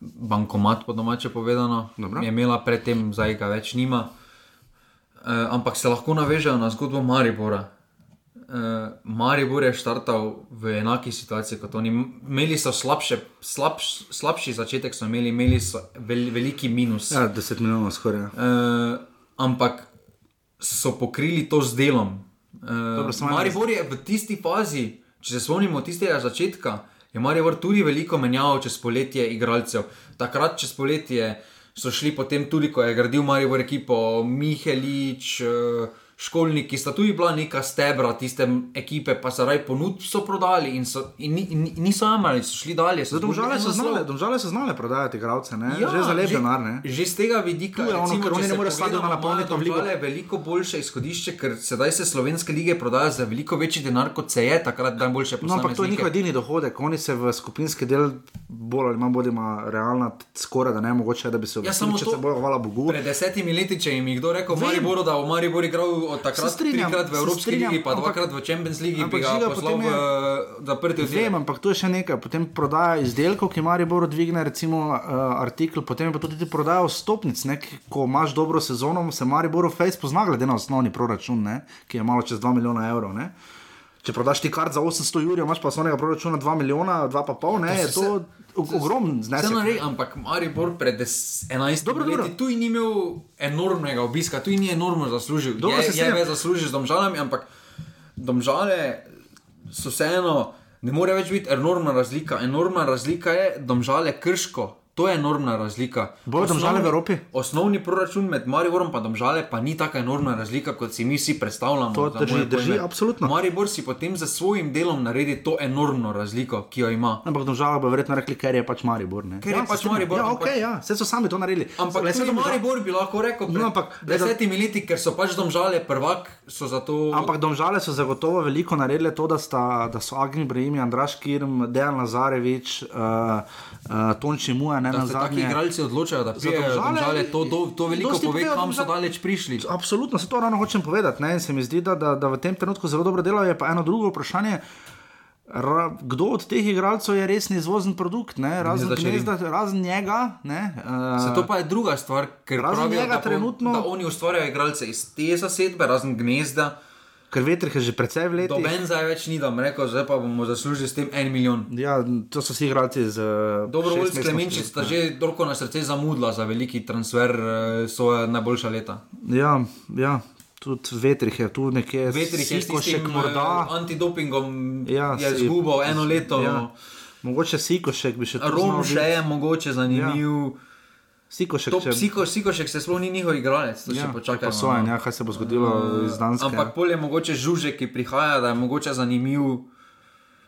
bankomat, po domače povedano. Dobro. Je imela predtem, zdaj ga več nima. Uh, ampak se lahko navežejo na zgodbo Maribora. Uh, Maribor je štartal v enaki situaciji kot oni. Imeli so slabše, slabš, slabši začetek, so imeli, imeli so vel, veliki minus. Ja, 10 milijonov skoraj. Uh, ampak so pokrili to z delom. Uh, Dobro, Maribor je v tisti fazi, če se spomnimo tistega začetka, je Maribor tudi veliko menjal čez poletje igralcev. Takrat čez poletje so šli potem tudi, ko je gradil Maribor ekipo Mihelič. Uh, Školniki sta tudi bila neka stebra tiste ekipe, pa so raj ponudb so prodali in, so, in, ni- in, in niso amali, so šli dalje. so Domžale zgubili so, znale, domžale so znale prodajati igralce? Ja, že za lep denar. Ne? Že z tega vidika, je ono, recimo, ne pogledamo, stadiona napolniti imajo v ligo. Domžale veliko boljše izhodišče, ker sedaj se slovenske lige prodajajo za veliko večji denar, kot se je takrat najboljše No, ampak to je njihov edini dohodek, oni se v skupinski del bolj ali manj bodima realna, skoraj da ne mogoče, da bi se Ja, uvrstili, samo če to- se bojo, hvala Bogu. Pred desetimi leti, če jim je kdo rekel, Vem. Mariboru, da bo Maribor igral od takrat strinjam, trikrat v Evropski strinjam, ligi, pa ampak- dvakrat v Champions League, bi ampak ga žiga, poslal v zaprti Vem, ampak to je še nekaj. Potem prodaja izdelkov, ki Maribor dvigne, recimo uh, artikel, potem pa tudi prodaja stopnic. Ne, ko imaš dobro sezono, se Maribor Face pozna, glede na osnovni proračun, ne, ki je malo čez 2 milijona evrov. Ne. Če prodaš ti kart za 800 jurjev, imaš pa osnovnega proračuna 2 milijona, 2,5, ne, To je to o- ogromen Se znesek. naredi, ampak Maribor pred des- 11 Dobro, leti dobro. tu ni imel enormnega obiska, tu ni enormno zaslužil. Dobro, je, se je več zaslužil z domžalami, ampak domžale so vseeno, ne more več biti enormna razlika. Enormna razlika je domžale krško. To je enormna razlika. Bojo Domžale v Evropi? Osnovni proračun med Mariborom in Domžale pa ni tako enormna razlika, kot si mi vsi predstavljamo. To drži, drži, absolutno. Maribor si potem za svojim delom naredi to enormno razliko, ki jo ima. Ampak domžala bo verjetno rekli, ker je pač Maribor. Ne? Ker je se pač strinjam. Maribor, Ja, ampak- ok, ja, vse so sami to naredili. Ampak Le, Domžal- Maribor bi lahko rekel, No, pred ampak- desetimi leti, ker so pač domžale prvak, so zato. Ampak domžale so zagotovo veliko naredile to, da, sta, da so Agni Brahim, Andraš Kirm, Dejan Lazarevič, uh, uh, Tonči Muja, ne da se taki zadnje. igralci odločajo, da prijejo Domžale- domžale, to, to, to veliko pove, kam so Domžal- daleč prišli. Absolutno, se to ravno hočem povedati. Ne? In se mi zdi, da, da, da v tem trenutku zelo dobro delajo. Je pa eno drugo vprašanje. Ra, kdo od teh igralcev je resni izvozen produkt, ne? razen, Gnezda razen njega? Ne? Uh, Se to pa je druga stvar, ker Razen pravijo, njega da, trenutno- da oni ustvarjajo igralce iz te zasedbe, razen gnezda. Ker veter je že precej v letih. Doben zdaj več ni, da bom rekel, zdaj pa bomo zaslužili s tem en milijon. Ja, to so vsi igralci z. uh, Dobro, mesecev Klemenčič sta že toliko na srce zamudila za veliki transfer eh, svoje najboljša leta. Ja, ja, tudi vetrih je tu nekje. Vetrih je s Sikošek tistim morda. eh, antidopingom Ja, je si- izgubil eno leto. Ja. Mogoče Sikošek bi še tu Rom še je mogoče zanimiv. Ja. Sikošek, To če- psiko, Sikošek se sploh ni njihov igralec, to ja, še počakaj. sojen, ja, kaj se bo zgodilo iz Danske. Ampak pol je mogoče žužek, ki prihaja, da je mogoče zanimiv.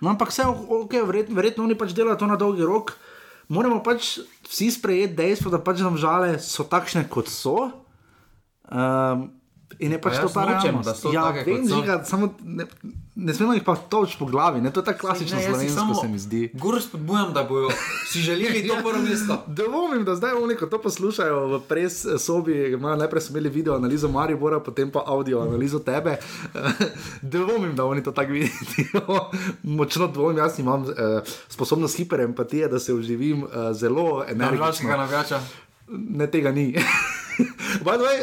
No, ampak vse, okay, verjetno, verjetno oni pač delajo to na dolgi rok. Moramo pač vsi sprejeti dejstvo, da pač nam žale so takšne, kot so. Um, in je pač Pa to ta so ja, vem, žiga, samo ne, ne smemo jih pa toč po glavi. Ne? To je tako klasično Ne, slovensko, se mi zdi. Gor spodbujam, da bojo si želeli to prvo mesto. Dvomim, da zdaj oni, ko to poslušajo v pres sobi, imajo najprej so imeli video analizo Maribora, potem pa audio analizo tebe. Dvomim, da oni to tako vidijo. Močno dvomim, jaz imam eh, sposobnost hiperempatije, da se uživim eh, zelo energično. navijača. Ne, tega ni. By the way,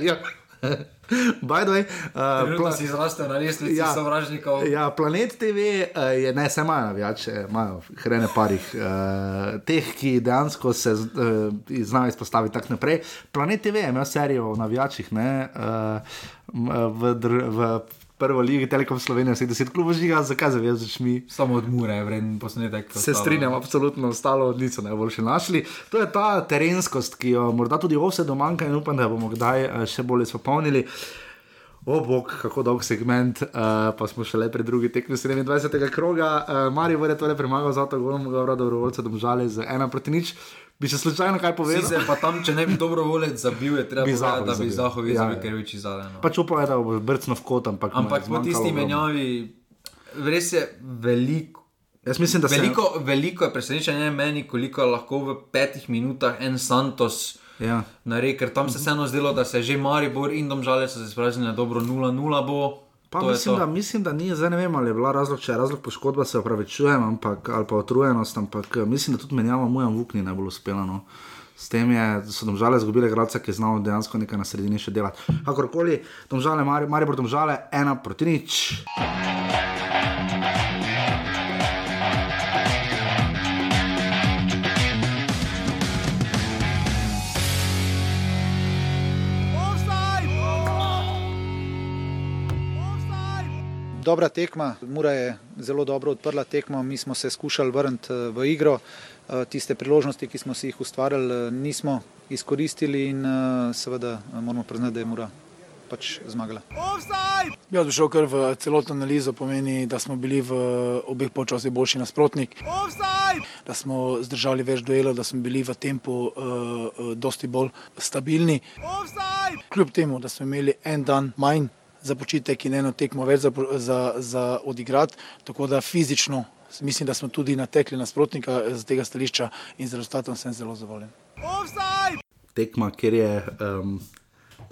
ja. By the way, uh, Trenutno si zrastel na lestvici Ja. sovražnikov. Ja, Planet TV uh, je, ne, imajo navijače, imajo hrene parih, uh, teh, ki dejansko se uh, znajo izpostaviti tako naprej. Planet TV je imel serijo o navijačih, ne, uh, v, dr, v prvo ligo Telekom Slovenije, vseh deset klubov žiga, zakaj zavezuš mi? Samo od Mure je vreden posnetek. Se strinjam, absolutno, ostalo niso najboljše našli. To je ta terenskost, ki jo morda tudi ovse domanjka in upam, da bomo kdaj eh, še bolje spopolnili. O, bog, kako dolg segment, uh, pa smo šele pri drugi tekmi 27. kroga. Uh, Marijo je torej premagal za to golom, ga vrado dobrovoljce domžali z ena proti nič. Bi še slučajno kaj povedal? Sicer pa tam, če ne bi dobro volec zabil, je treba Bi povedati, da bi zabil. Zahovič Ja, zabil, ja. ker je več zadeno. Pač upam, da bo brcno v kot, ampak, je Ampak po tisti menjavi, res je veliko. Jaz mislim, da se Veliko, veliko je presenečenje meni, koliko lahko v petih minutah en Santos Ja. naredi, ker tam se vseeno zdelo, da se že Maribor in Domžale so se spraznili dobro 0-0 bo. Pa to mislim da, mislim, da ni, zdaj ne vem, ali je bila razlog, če je razlog poškodba, se opravičujem, ampak, ali pa utrujenost, ampak eh, mislim, da tudi menjava Mujan Vukni najbolj uspela. No. S tem je, so domžale izgubile gradca, ki je znal dejansko nekaj na sredini še delati. Kakorkoli, domžale, Mari, Maribor domžale, ena proti nič. Dobra tekma, Mura je zelo dobro odprla tekmo, mi smo se skušali vrniti eh, v igro. Eh, Tiste priložnosti, ki smo si jih ustvarjali, eh, nismo izkoristili in seveda moramo priznati, da je Mura pač zmagala. Jaz bi šel kar v celotno analizo, pomeni, da smo bili v obeh počasih boljši nasprotnik, da smo zdržali več duelov, da smo bili v tempu uh, dosti bolj stabilni. Kljub temu, da smo imeli en dan manj za počitek in eno tekmo več za, za, za odigrati, tako da fizično mislim, da smo tudi natekli nasprotnika z tega stališča in z rezultatom sem zelo zadovoljen. Tekma, kjer je um,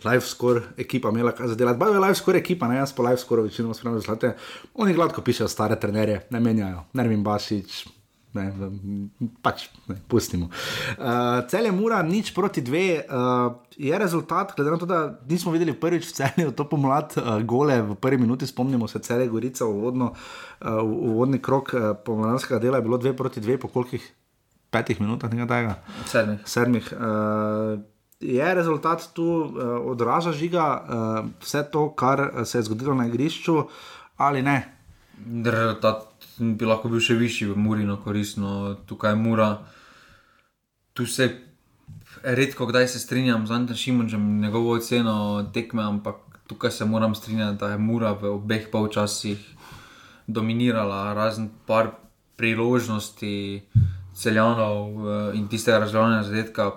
live score ekipa imela kaj zadelati. Bajo je live score ekipa, ne jaz pa live score večinoma spremljam zlate. Oni gladko pišejo stare trenerje, ne menjajo, Nervin Bašič. Ne, pač ne, pustimo. Uh, Cel je mura, nič proti dve, uh, je rezultat, glede na to, da nismo videli prvič v celju to pomlad uh, gole v prvi minuti, spomnimo se cele Gorica, uvodno, uh, uvodni krok uh, pomladanskega dela je bilo dve proti dve, po kolikih petih minutah nekaj tega Sedmih. sedmih. Uh, je rezultat tu uh, odraža žiga uh, vse to, kar eh, se je zgodilo na igrišču, ali ne? Rezultat bi lahko bil še višji v Muri, no koristno. Tukaj je Mura. Tu se redko kdaj se strinjam z Antom Šimunčem, njegovo oceno tekme, ampak tukaj se moram strinjati, da je Mura v obeh polčasih dominirala, razen par priložnosti celjanov eh, in tistega razgledanja zadetka.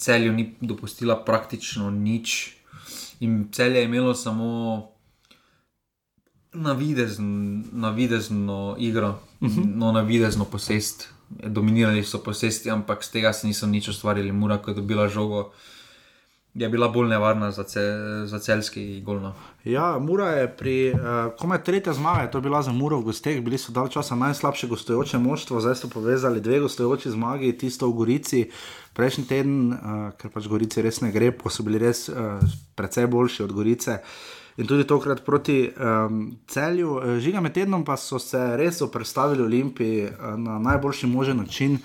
Celju ni dopustila praktično nič, in cel je imelo samo navidezn, navidezno igro, uh -huh. no, navidezno posest. Dominirali so posesti, ampak z tega se niso nič ustvarili. Mura, ko je dobila žogo, je bila bolj nevarna za, ce, za celski golno. Ja, Mura je pri uh, komaj tretja zmaga, to je bila za Muro v gosteh, bili so dal časa najslabše gostujoče moštvo, zdaj so povezali dve gostujoči zmagi, tisto v Gorici. Prejšnji teden, uh, ker pač Gorici res ne gre, pa so bili res uh, precej boljši od Gorice. In tudi tokrat proti um, celju, Eh, žiga med tednom pa so se res oprstavili Olimpiji uh, na najboljši možen način.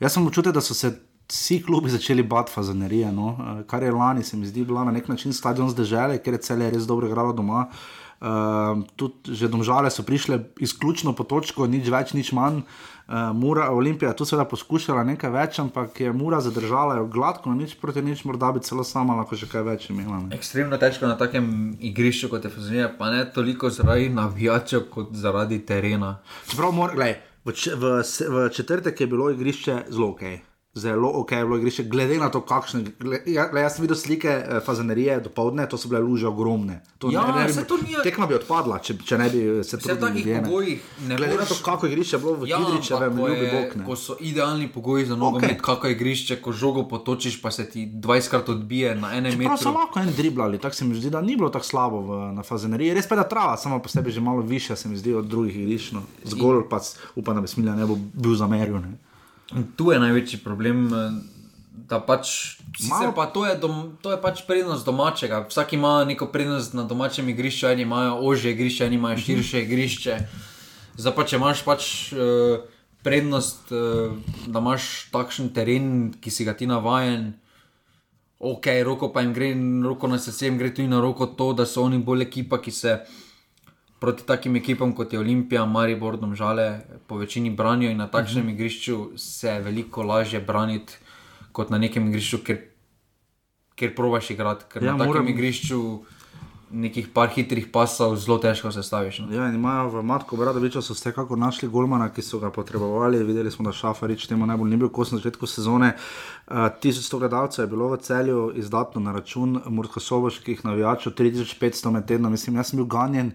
Jaz sem občutek, da so se vsi klubi začeli bati fazanerije, no? Eh, kar je lani, se mi zdi, bila na nek način stadion zdržele, ker je celje res dobro igralo doma. Uh, tudi že domžale so prišle izključno po točko, nič več, nič manj. Uh, Mura, Olimpija je tu seveda poskušala nekaj več, ampak je Mura zadržala jo gladko, nič proti nič, morda bi celo sama lahko še kaj več imela. Ne? Ekstremno težko na takem igrišču kot je Fazonija, pa ne toliko zaradi navijačev, kot zaradi terena. Čeprav, mor, glej, v, v, v četrtek je bilo igrišče zelo ok. Zelo ok je bilo igrišče, glede na to, kakšne. gle- Ja, jaz sem videl slike eh, fazanerije do povdne, to so bile luže ogromne. To Ja, ne, ne, saj to ni- Tekma bi odpadla, če, če ne bi se ne. pogojih ne Glede na to, kako igrišče je bilo v Ja, Kidričevem, ampak ko ljubi bog. ne. Ko so idealni pogoji za nogomet, okay. kako igrišče, ko žogo potočiš, pa se ti 20krat odbije na enem Prav so lahko en driblali, tako se mi zdi, da ni bilo tako slabo v, na fazeneriji. Res pa je, da trava sama po sebi že malo više, se mi zdi, od drugih igrišč. No. Zgolj pa s- upam, da bi smilja ne bo bil zamerjen. Tu je največji problem, eh, da pač, sicer pa to je, dom, to je pač prednost domačega. Vsak ima neko prednost na domačem igrišču, eni imajo ožje igrišče, eni imajo širše igrišče. Zdaj pa če imaš pač uh, prednost, uh, da imaš takšen teren, ki si ga ti navajen. Ok, roko pa jim gre, roko na srce jim gre tudi na roko to, da so oni bolj ekipa, ki se proti takim ekipam kot je Olimpija, Maribor, Domžale, po večini branijo in na takšnem uh -huh. igrišču se je veliko lažje braniti kot na nekem igrišču, kjer, kjer probaš igrati. Ker ja, na takem moram... igrišču nekih par hitrih pasov zelo težko sestaviš. No? Ja, imajo v Matko Bradoviču so vsekakor našli Golmana, ki so ga potrebovali. Videli smo, da Šafarič temu najbolj ni bil kos na začetku sezone. Uh, 1100 gledalcev je bilo v celju izdatno na račun Murko-Soboških navijačev, 3500 med tednom, mislim, jaz sem bil ganjen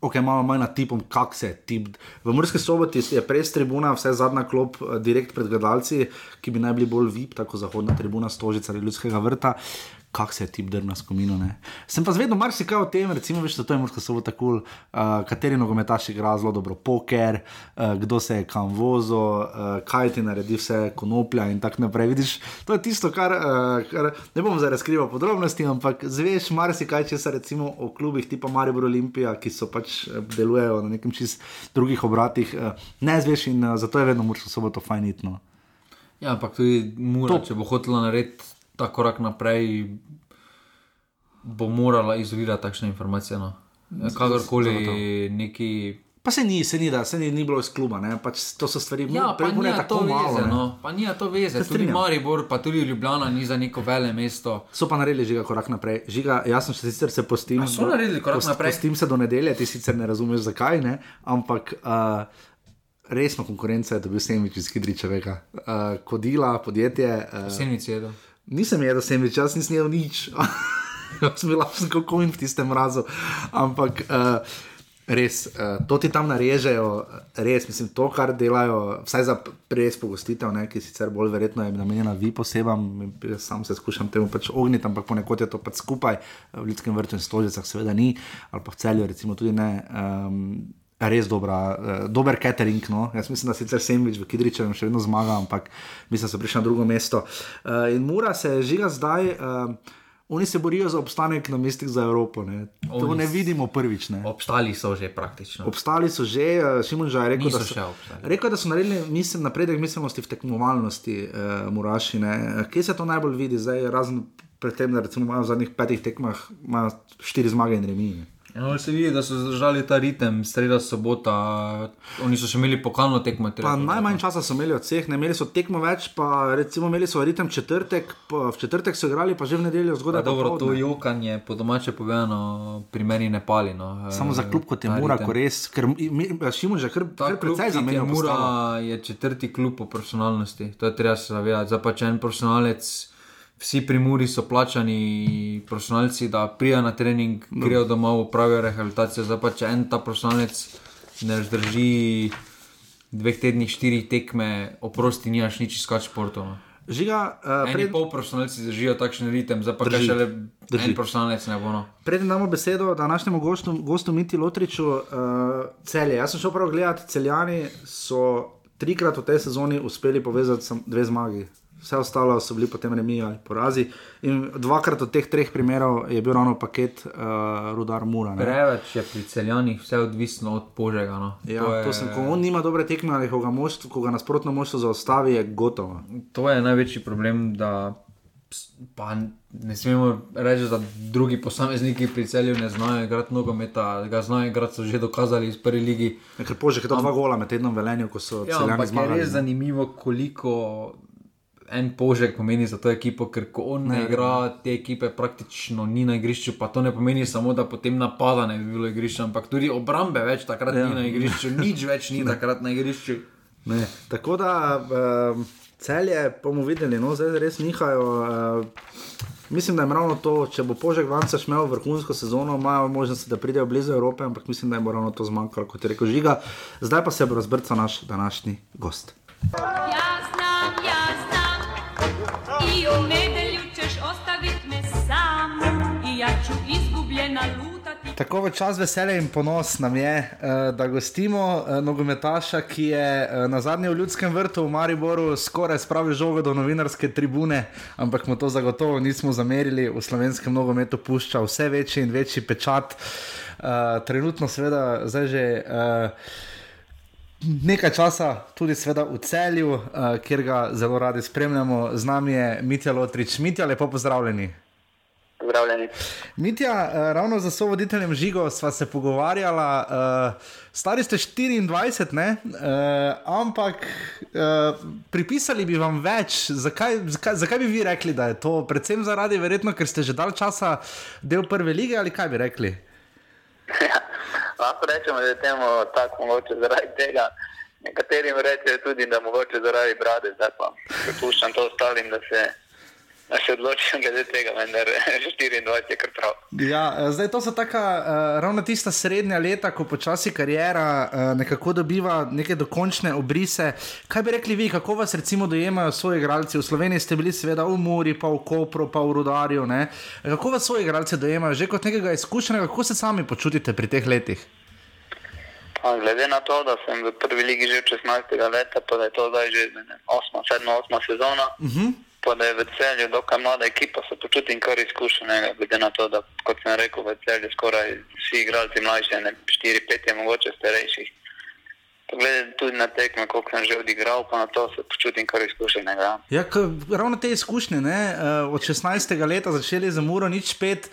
ok, malo manj na tipom, kak se tip. V Murski soboti je prej tribuna, vse zadnja klop, eh, direkt pred gledalci, ki bi naj bili bolj vip, tako zahodna tribuna, stožica ali ljudskega vrta kako se je ti drna skomino. Ne. Sem pa zvedel marsikaj o tem, recimo, veš, to je morska sobota kul, cool, uh, kateri nogometaš igra zelo dobro poker, uh, kdo se je kam vozil, uh, kaj ti naredi vse konoplja in tako naprej. Vidiš, to je tisto, kar, uh, kar ne bom zdaj razkrival podrobnosti, ampak zveš marsikaj, če se recimo o klubih tipa Maribor Olimpija, ki so pač delujejo na nekem čist drugih obratih, uh, ne zveš in uh, zato je vedno morska sobota fajnitno. Ja, ampak tudi mura, to... če bo hotela narediti ta korak naprej, bo morala izvirati takšne informacije. No. Kakorkoli neki. Pa se ni, se ni, da se ni, ni bilo iz kluba, pač to so stvari, ki ja, jih lahko tako veze. No. Pa ni to veze, tudi Maribor, pa tudi Ljubljana ni za neko vele mesto. So pa naredili žiga korak naprej. Žiga, jaz sem se sicer se postim. So naredili korak post, naprej. Postim se do nedelje, ti sicer ne razumeš zakaj, ne? ampak. Uh, Resno konkurenca je, da bi bil Semič iz Hidričevega. Uh, kodila, podjetje. Uh, Semič je jedel. Nisem jedel Semič, jaz nisem jedel nič. Jaz sem bil lahko in v tistem mrazu. Ampak uh, res, uh, to ti tam narežejo, res, mislim, to, kar delajo, vsaj za res pogostitev, ne, ki sicer bolj verjetno je namenjena vi posebam, sam se skušam temu pač ogniti, ampak ponekod je to pač skupaj, v ljudskem vrtu in stožicah seveda ni, ali pa v celju recimo tudi ne. Um, Res dobra, uh, dober catering. No. Jaz mislim, da sicer Sandwich v Kidričevem še vedno zmaga, ampak mislim, da so prišli na drugo mesto. Uh, in mora se žiga zdaj. Uh, Oni se borijo za obstanek na mestih za Evropo. Ne. To ne vidimo prvič. Ne. Obstali so že praktično. Obstali so že, Šimon že je rekel, da so, rekel, da so naredili mislim, napredek miselnosti v tekmovalnosti, uh, Muraši. Ne. Kje se to najbolj vidi, zdaj razen pred tem, da imajo v zadnjih petih tekmah štiri zmage in remije. No, se vidi, da so zdržali ta ritem, sreda sobota, oni so še imeli pokalno tekmo. Najmanj časa so imeli od vseh, ne imeli so tekmo več, pa recimo imeli so ritem četrtek, v četrtek so igrali, pa že v nedeljo zgodaj. Dobro, to jokanje, po domače povedano, pri meni ne pali. No. Samo za klub kot je Mura, ko res, ker Šimo že kar, kar precej zamenja. Mura je četrti klub po profesionalnosti, to je treba se zavedati. Zdaj pa če en profesionalec vsi pri Muri so plačani profesionalci, da prijajo na trening, no. grejo domov, pravijo rehabilitacijo. Zdaj pa če en ta profesionalec ne zdrži dveh tednih, štirih tekme, oprosti, nimaš nič iskati športov. No. Žiga, uh, pred... pol profesionalci zdržijo takšen ritem, zdaj pa še le en profesionalec ne bo. No. Predem damo besedo današnjemu gostu, gostu Miti Lotriču, uh, celje. Jaz sem šel prav gledati, celjani so trikrat v tej sezoni uspeli povezati dve zmagi vse ostalo so bili potem remi ali porazi. In dvakrat od teh treh primerov je bil ravno paket uh, Rudar Mura. Ne? Preveč je pri celjanih vse odvisno od požega. No. Ja, to je... sem, ko on nima dobre tekme ali ko ga, moštvo, ko ga nasprotno moštvo zaustavi, je gotovo. To je največji problem. Pa ne smemo reči, da drugi posamezniki pri celju ne znajo igrati nogometa, ga znajo igrati, so že dokazali iz prve lige. Ker pože, da dva gola med tednom velenju, ko so ja, celjani zmagali. Je res zanimivo, koliko en požek pomeni za to ekipo, ker ko on ne, ne igra, te ekipe praktično ni na igrišču. Pa to ne pomeni samo, da potem napada ne bi bilo igrišče, ampak tudi obrambe več takrat ja. ni na igrišču, nič več ni takrat na igrišču. Ne. Tako da uh, celje bomo videli, no zdaj res nihajo. Uh, Mislim, da je ravno to, če bo Požek Vanca šel vrhunsko sezono, imajo možnost, da pridejo blizu Evrope, ampak mislim, da je ravno to zmanjkalo, kot je rekel Žiga. Zdaj pa se bo razbrcal naš današnji gost. Jasno. U nedelju ćeš ostavit me sam I ja ću izgubljena lutati Tako v čas veselja in ponos nam je, uh, da gostimo uh, nogometaša, ki je uh, na zadnjem ljudskem vrtu v Mariboru skoraj spravil žogo do novinarske tribune, ampak mu to zagotovo nismo zamerili. V slovenskem nogometu pušča vse večji in večji pečat. Uh, trenutno, seveda, zdaj že. Uh, Nekaj časa tudi v celju, uh, kjer ga zelo radi spremljamo, z nami je Mitja Lotrič. Mitja, lepo pozdravljeni. Pozdravljeni. Mitja, uh, ravno za so voditeljem Žigo sva se pogovarjala, uh, stari ste 24, ne? Uh, ampak uh, pripisali bi vam več. Zakaj, zakaj, zakaj bi vi rekli, da je to? Predvsem zaradi, verjetno, ker ste že dal časa del prve lige ali kaj bi rekli? Ja, lahko rečemo, da je temu tako mogoče zaradi tega. Nekaterim rečejo tudi, da mogoče zaradi brade, zdaj pa prepuščam to ostalim, da se se odločim glede tega, vendar 24 je kar prav. Ja, eh, zdaj to so taka, uh, ravno tista srednja leta, ko počasi karijera uh, nekako dobiva neke dokončne obrise. Kaj bi rekli vi, kako vas recimo dojemajo svoji igralci? V Sloveniji ste bili seveda v Muri, pa v Kopru, pa v Rudarju. Ne? Kako vas svoji igralci dojemajo, že kot nekega izkušenega, kako se sami počutite pri teh letih? Glede na to, da sem v prvi ligi že 16 let, pa da je to zdaj že 8, 7, 8 sezona. Uh mhm. -huh pa da je v celju dokaj mlada ekipa, se počutim kar izkušenega, glede na to, da kot sem rekel, v celju skoraj vsi igralci mlajši, ne 4-5 je mogoče starejših. Glede tudi na tekme, koliko sem že odigral, pa na to se počutim kar izkušenega. Ja, ravno te izkušnje, ne? Eh, od 16. leta začeli za Muro, nič pet.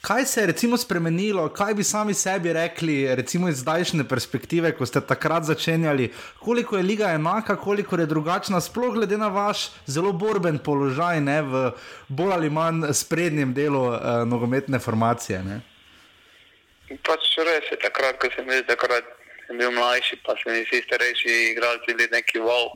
Kaj se je recimo spremenilo, kaj bi sami sebi rekli, recimo iz zdajšnje perspektive, ko ste takrat začenjali, koliko je liga enaka, koliko je drugačna, sploh glede na vaš zelo borben položaj ne, v bolj ali manj sprednjem delu uh, nogometne formacije? Ne? Pač res je, takrat, ko sem bil, takrat bil mlajši, pa sem vsi starejši igralci bili neki wow,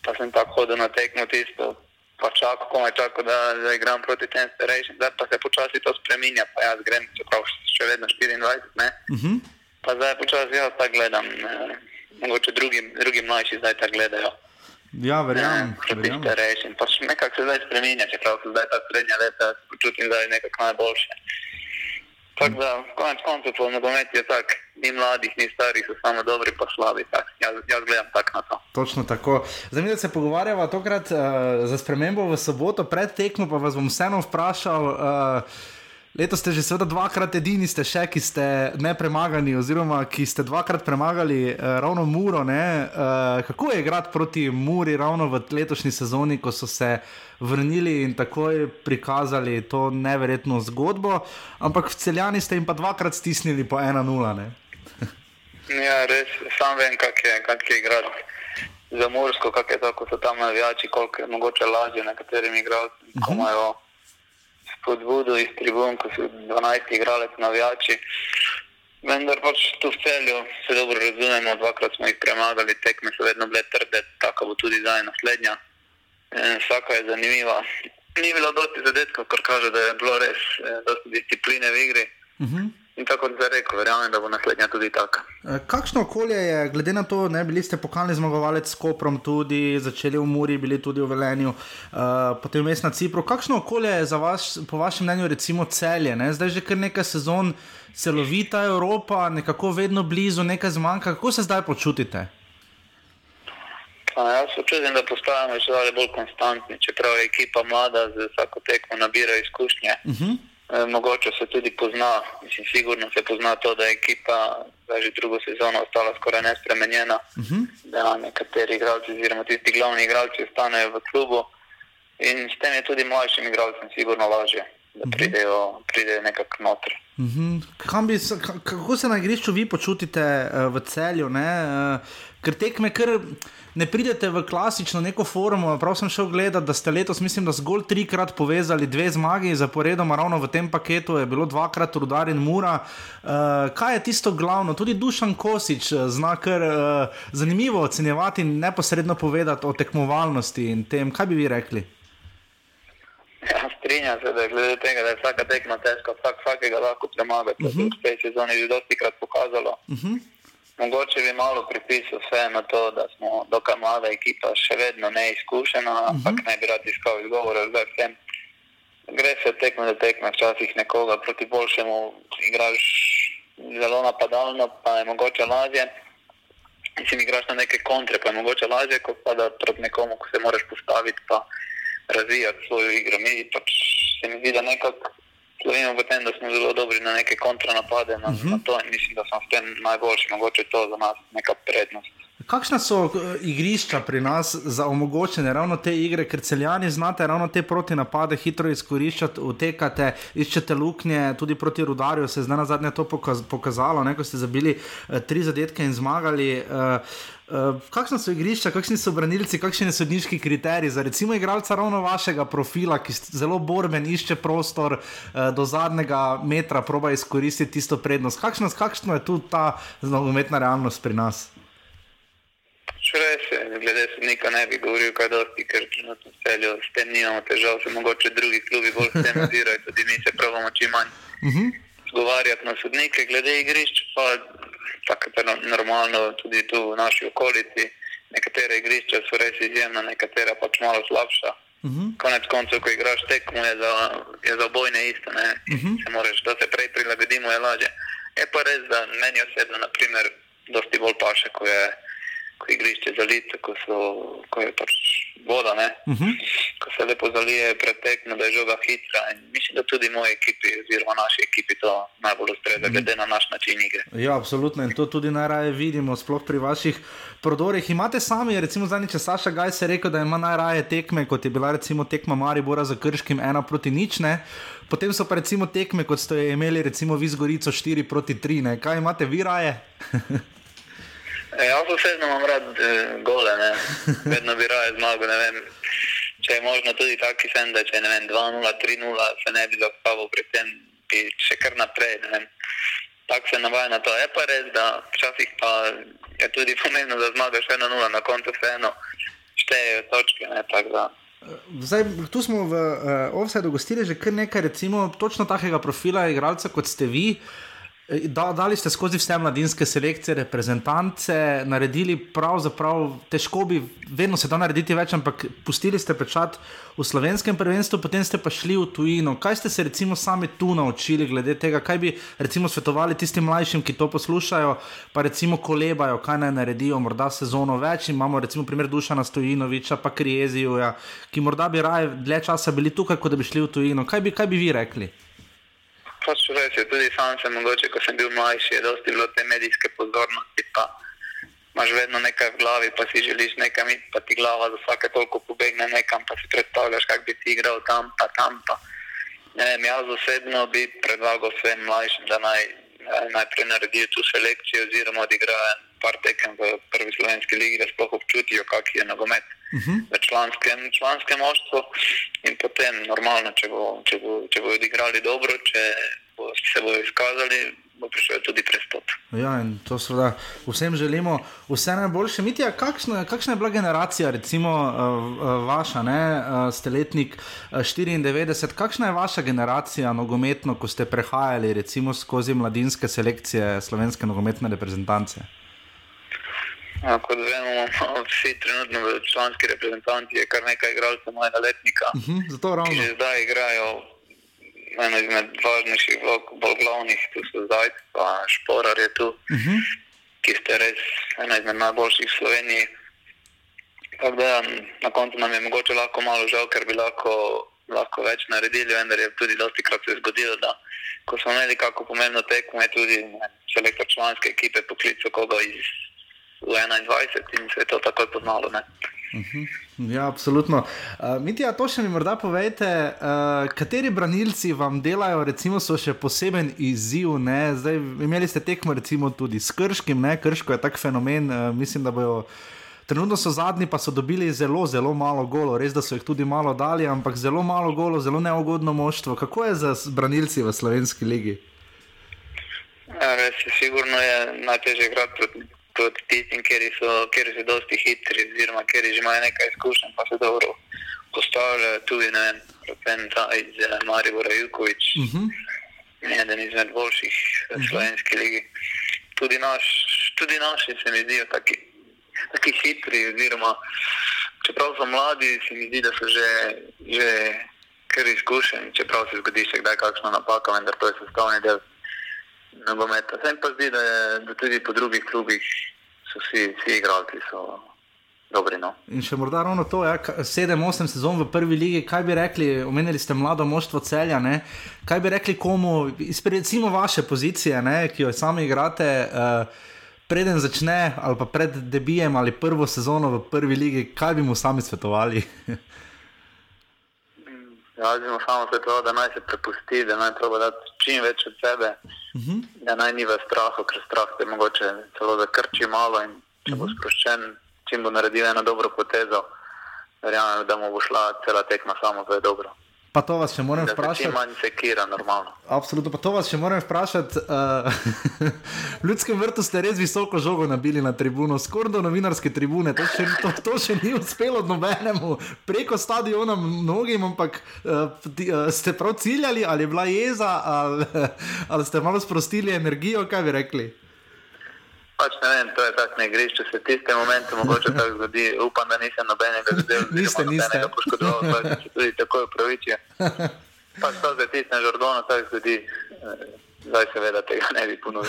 pa sem tako hodil na tekmo tisto pa čakam, komaj čakam, da, da igram proti tem starejšim, zdaj pa se počasi to spremenja, pa jaz grem, čeprav še vedno 24, ne. Uh mhm. -huh. Pa zdaj počasi jaz tako gledam, eh, mogoče drugi, drugi mlajši zdaj tako gledajo. Ja, verjamem. Proti starejšim, pa nekako se zdaj spremenja, čeprav se zdaj ta srednja leta počutim zdaj nekako najboljše. Tako da, konec koncev, po nogometu je tako, ni mladih, ni starih, so samo dobri, pa slabi. Tak. Jaz, jaz gledam tako na to. Točno tako. Zanimivo se pogovarjava tokrat uh, za spremembo v soboto, pred tekmo pa vas bom vseeno vprašal. Uh, Leto ste že seveda dvakrat edini, ste še, ki ste ne premagani, oziroma ki ste dvakrat premagali eh, ravno Muro. Eh, kako je igrati proti Muri ravno v letošnji sezoni, ko so se vrnili in takoj prikazali to neverjetno zgodbo, ampak v celjani ste jim pa dvakrat stisnili po 1-0. ja, res, sam vem, kak je, kak je igrati. Za Mursko, kako je to, ko so tam navijači, koliko je mogoče lažje nekaterim igralcem, uh -huh. Spodbudo iz tribun, ko so 12 igralec navijači. Vendar pač tu v celju se dobro razumemo, dvakrat smo jih premagali, tekme so vedno bile trde, tako bo tudi zdaj naslednja. E, vsaka je zanimiva. Ni bilo dosti zadetkov, kar kaže, da je bilo res e, dosti discipline v igri. Uh mhm. -huh. In tako kot zdaj rekel, verjamem, da bo naslednja tudi taka. E, kakšno okolje je, glede na to, da bili ste pokalni zmagovalec s Koprom, tudi začeli v Muri, bili tudi v Velenju, uh, potem vmes na Cipru. Kakšno okolje je za vas, po vašem mnenju, recimo celje? Ne? Zdaj že kar nekaj sezon, celovita Evropa, nekako vedno blizu, nekaj zmanjka. Kako se zdaj počutite? Pa, jaz se čutim, da postajamo še bolj konstantni, čeprav je ekipa mlada, z vsako tekmo nabira izkušnje. Uh mhm. -huh. E, mogoče se tudi pozna, mislim, sigurno se pozna to, da je ekipa že drugo sezono ostala skoraj nespremenjena, uh mhm. -huh. da nekateri igralci, oziroma tisti glavni igralci, ostanejo v klubu in s tem je tudi mlajšim igralcem sigurno lažje, da mhm. pridejo, pridejo nekako noter. Uh. -huh. bi, kako se na igrišču vi počutite uh, v celju? Uh, ker tekme, ker ne pridete v klasično neko formo. Prav sem šel gledati, da ste letos, mislim, da zgolj trikrat povezali dve zmagi zaporedoma, ravno v tem paketu je bilo dvakrat rudar in mura. Uh, kaj je tisto glavno? Tudi Dušan Kosič eh, zna kar uh, zanimivo ocenjevati in neposredno povedati o tekmovalnosti in tem. Kaj bi vi rekli? Ja, strinjam se, da je glede tega, da je vsaka tekma težka, vsak vsakega lahko premaga. To uh -huh. se v tej sezoni že dosti krat pokazalo. Uh -huh. Mogoče bi malo pripisal vse na to, da smo dokaj mlada ekipa, še vedno neizkušena, uh -huh. ampak ne bi rad iskal izgovore za vse. Gre se tekmo do tekme, včasih nekoga proti boljšemu igraš zelo napadalno, pa je mogoče lažje. Mislim, igraš na neke kontre, pa je mogoče lažje, kot pa da proti nekomu, ko se moraš postaviti pa razvijati svojo igro. Mi pač se mi zdi, da nekako slovimo v tem, da smo zelo dobri na neke kontranapade, na, uh -huh. na to in mislim, da smo s tem najboljši, mogoče to za nas neka prednost. Kakšna so eh, igrišča pri nas za omogočene ravno te igre, ker celjani znate ravno te protinapade hitro izkoriščati, utekate, iščete luknje, tudi proti rudarju se je zdaj na zadnje to pokaz, pokazalo, ne, ko ste zabili eh, tri zadetke in zmagali. Eh, eh, kakšna so igrišča, kakšni so branilci, kakšni so sodniški kriteriji za recimo igralca ravno vašega profila, ki zelo borben išče prostor eh, do zadnjega metra, proba izkoristiti tisto prednost. Kakšna, kakšna je tu ta nogometna realnost pri nas? Res je, glede sodnika ne bi govoril, kaj dosti, ker trenutno celjo s tem nimamo težav, se mogoče drugi klubi bolj s tem ozirajo, tudi mi se pravimo čim manj zgovarjati uh -huh. na sodnike, glede igrišč pa tako je normalno tudi tu v naši okolici. Nekatere igrišča so res izjemna, nekatera pač malo slabša. Uh -huh. Konec koncev, ko igraš tekmo, je za, je za obojne isto, ne? Uh -huh. se moraš, da se prej prilagodimo, je lažje. Je pa res, da meni osebno, naprimer, dosti bolj paše, ko je ko igrišče zalito, ko, so, ko je pač voda, uh Mhm. -huh. ko se lepo zalije pretekno, da je žoga hitra. In mislim, da tudi moji ekipi, oziroma naši ekipi, to najbolj ustreza, -huh. glede na naš način igre. Ja, absolutno in to tudi najraje vidimo, sploh pri vaših prodorih. Imate sami, recimo, zadnjič je Saša Gajs rekel, da ima najraje tekme, kot je bila recimo tekma Maribora za Krškim, ena proti nič. Ne? Potem so pa recimo tekme, kot ste imeli, recimo vi z Gorico 4 proti 3. Ne? Kaj imate vi raje? E, jaz osebno imam rad e, gole, ne. vedno bi raje zmagal. Če je možno tudi taki sen, da če je 2-0, 3-0, se ne bi zastavil pri tem, bi še kar naprej. Tako se navaja na to. Je pa res, da včasih pa je tudi pomembno, da zmagaš 1-0, na koncu vseeno štejejo točke. Ne, da. Zdaj, tu smo v uh, Offsideu gostili že kar nekaj, recimo, točno takega profila igralca kot ste vi. Eh, Da, dali ste skozi vse mladinske selekcije, reprezentance, naredili pravzaprav težko bi, vedno se da narediti več, ampak pustili ste pečat v slovenskem prvenstvu, potem ste pa šli v tujino. Kaj ste se recimo sami tu naučili glede tega, kaj bi recimo svetovali tistim mlajšim, ki to poslušajo, pa recimo kolebajo, kaj naj naredijo, morda sezono več. Imamo recimo primer Dušana Stojinoviča, pa Krijezijoja, ki morda bi raje dlje časa bili tukaj, kot da bi šli v tujino. Kaj bi, kaj bi vi rekli? Pač res je, tudi sam sem mogoče, ko sem bil mlajši, je dosti bilo te medijske pozornosti, pa imaš vedno nekaj v glavi, pa si želiš nekam iti, pa ti glava za vsake toliko pobegne nekam, pa si predstavljaš, kak bi ti igral tam, pa tam, pa ne vem, jaz osebno bi predlagal vsem mlajšim, da naj, naj najprej naredijo tu selekcijo oziroma odigrajo par tekem v prvi slovenski ligi, da sploh občutijo, kak je nogomet v članskem, članskem moštvu in potem normalno, če bo, če bo, če bo odigrali dobro, če bo, se bodo izkazali, bo prišel tudi prestop. Ja, in to seveda vsem želimo vse najboljše. Mitja, kakšna, kakšna je bila generacija, recimo uh, vaša, ne, uh, ste letnik uh, 94, kakšna je vaša generacija nogometno, ko ste prehajali recimo skozi mladinske selekcije slovenske nogometne reprezentance? Kot vemo, imamo vsi trenutno v članski reprezentanci kar nekaj igralcev mojega letnika, Uh -huh, zato ki ravno. že zdaj igrajo eno izmed važnejših vlog, bolj glavnih, tu so zdaj, pa Šporar je tu, Uh -huh. ki ste res ena izmed najboljših v Sloveniji. Tako da na koncu nam je mogoče lahko malo žal, ker bi lahko, lahko več naredili, vendar je tudi dosti krat se zgodilo, da ko smo imeli kako pomembno tekmo, je tudi selektor članske ekipe poklical koga iz U21 in se je to takoj poznalo. Ne? Ja, absolutno. Uh, Mitja, to še mi morda povejte, uh, kateri branilci vam delajo, recimo, so še poseben izziv. Ne? Zdaj, imeli ste tekmo recimo tudi s Krškim, ne? Krško je tak fenomen, uh, mislim, da bojo. Trenutno so zadnji, pa so dobili zelo, zelo malo golo, res da so jih tudi malo dali, ampak zelo malo golo, zelo neugodno moštvo. Kako je za branilci v slovenski ligi? Ja, res je, sigurno je najtežje igrati proti, proti tistim, kjer so, kjer so dosti hitri, oziroma kjer že imajo nekaj izkušenj, pa se dobro postavljajo. Tudi ne vem, predvsem ta iz eh, Maribora Jukovič, Uh -huh. eden izmed boljših v slovenski ligi. Tudi, naš, tudi naši se mi zdijo taki, taki hitri, oziroma čeprav so mladi, se mi zdi, da so že, že kar izkušeni, čeprav se zgodi še kdaj kakšna napaka, vendar to je sestavni del nogometa. Se mi pa zdi, da, da tudi po drugih klubih so vsi, vsi igralci dobri. No. In še morda ravno to, ja, ka- sedem, osem sezon v prvi ligi, kaj bi rekli, omenili ste mlado moštvo celja, ne? kaj bi rekli komu, recimo vaše pozicije, ne, ki jo sami igrate. Uh, Preden začne, ali pa pred debijem, ali prvo sezono v prvi ligi, kaj bi mu sami svetovali? Mu samo svetoval, da naj se prepusti, da naj proba dati čim več od sebe, uh -huh. da naj ni v strahu, ker strah te mogoče celo zakrči malo in če uh -huh. bo sproščen, čim bo naredil eno dobro potezo, verjamem, da mu bo šla cela tekma samo, to je dobro. Pa to vas še moram Da vprašati. čim manj sekira, normalno. Absolutno, pa to vas še moram vprašati. Uh, v Ljudskem vrtu ste res visoko žogo nabili na tribuno, skoraj do novinarske tribune. To še, to, to še ni uspelo nobenemu, preko stadiona mnogim, ampak uh, ti, uh, ste prav ciljali, ali je bila jeza, ali, ali ste malo sprostili energijo, kaj bi rekli. Pač ne vem, to je tako na igrišču, se v tistem momentu mogoče tako zgodi. Upam, da nisem nobenega zadev, Niste, niste. poškodoval, da se tudi tako upravičijo. Pač to za tiste žargono tako zgodi. Eh, Zdaj seveda tega ne bi ponovil.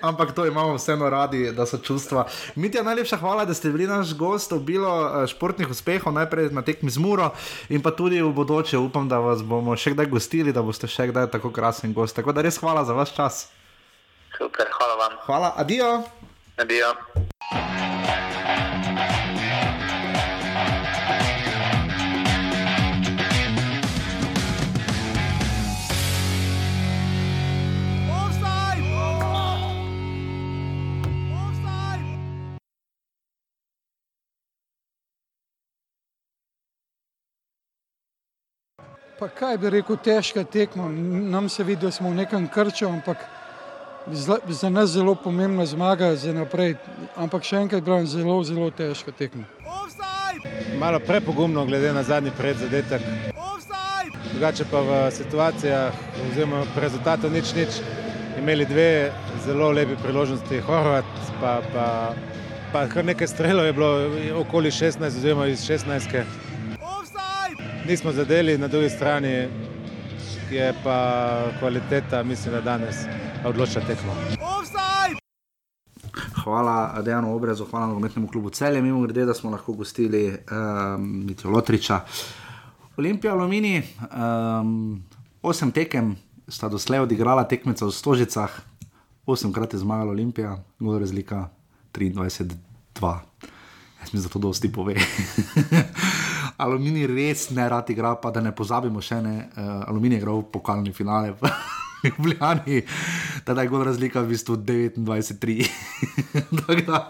Ampak to imamo vseeno radi, da so čustva. Mitja, najlepša hvala, da ste bili naš gost, obilo eh, športnih uspehov, najprej na tekmi z Muro in pa tudi v bodoče. Upam, da vas bomo še kdaj gostili, da boste še kdaj tako krasen gost. Tako da res hvala za vaš čas. Super, hvala vam. Hvala, adijo. Adijo. Pa kaj bi rekel, težka tekma. Nam se vidi, da smo v nekem krču, ampak za, za nas zelo pomembna zmaga za naprej. Ampak še enkrat pravim, zelo, zelo težka tekma. Malo prepogumno, glede na zadnji predzadetek. Drugače pa v situacijah, oziroma po rezultatu nič nič, imeli dve zelo lepi priložnosti, Horvat, pa, pa, pa kar nekaj strelov je bilo okoli 16, oziroma iz 16. Nismo zadeli, na drugi strani je pa kvaliteta, mislim, da danes odloča tekmo. Hvala Dejanu Obrezu, hvala nogometnemu klubu Celje, mimo grede, da smo lahko gostili um, Mitjo Lotriča. Olimpija Alumini, um, osem tekem sta doslej odigrala tekmeca v Stožicah, osemkrat je zmagala Olimpija, gol razlika 23-2. Jaz mi zato dosti pove. Aluminij res ne rad igra, pa da ne pozabimo še ne, uh, Aluminij je igral pokalni finale. v Ljubljani, tada je gol razlika v bistvu 29-3. Tako da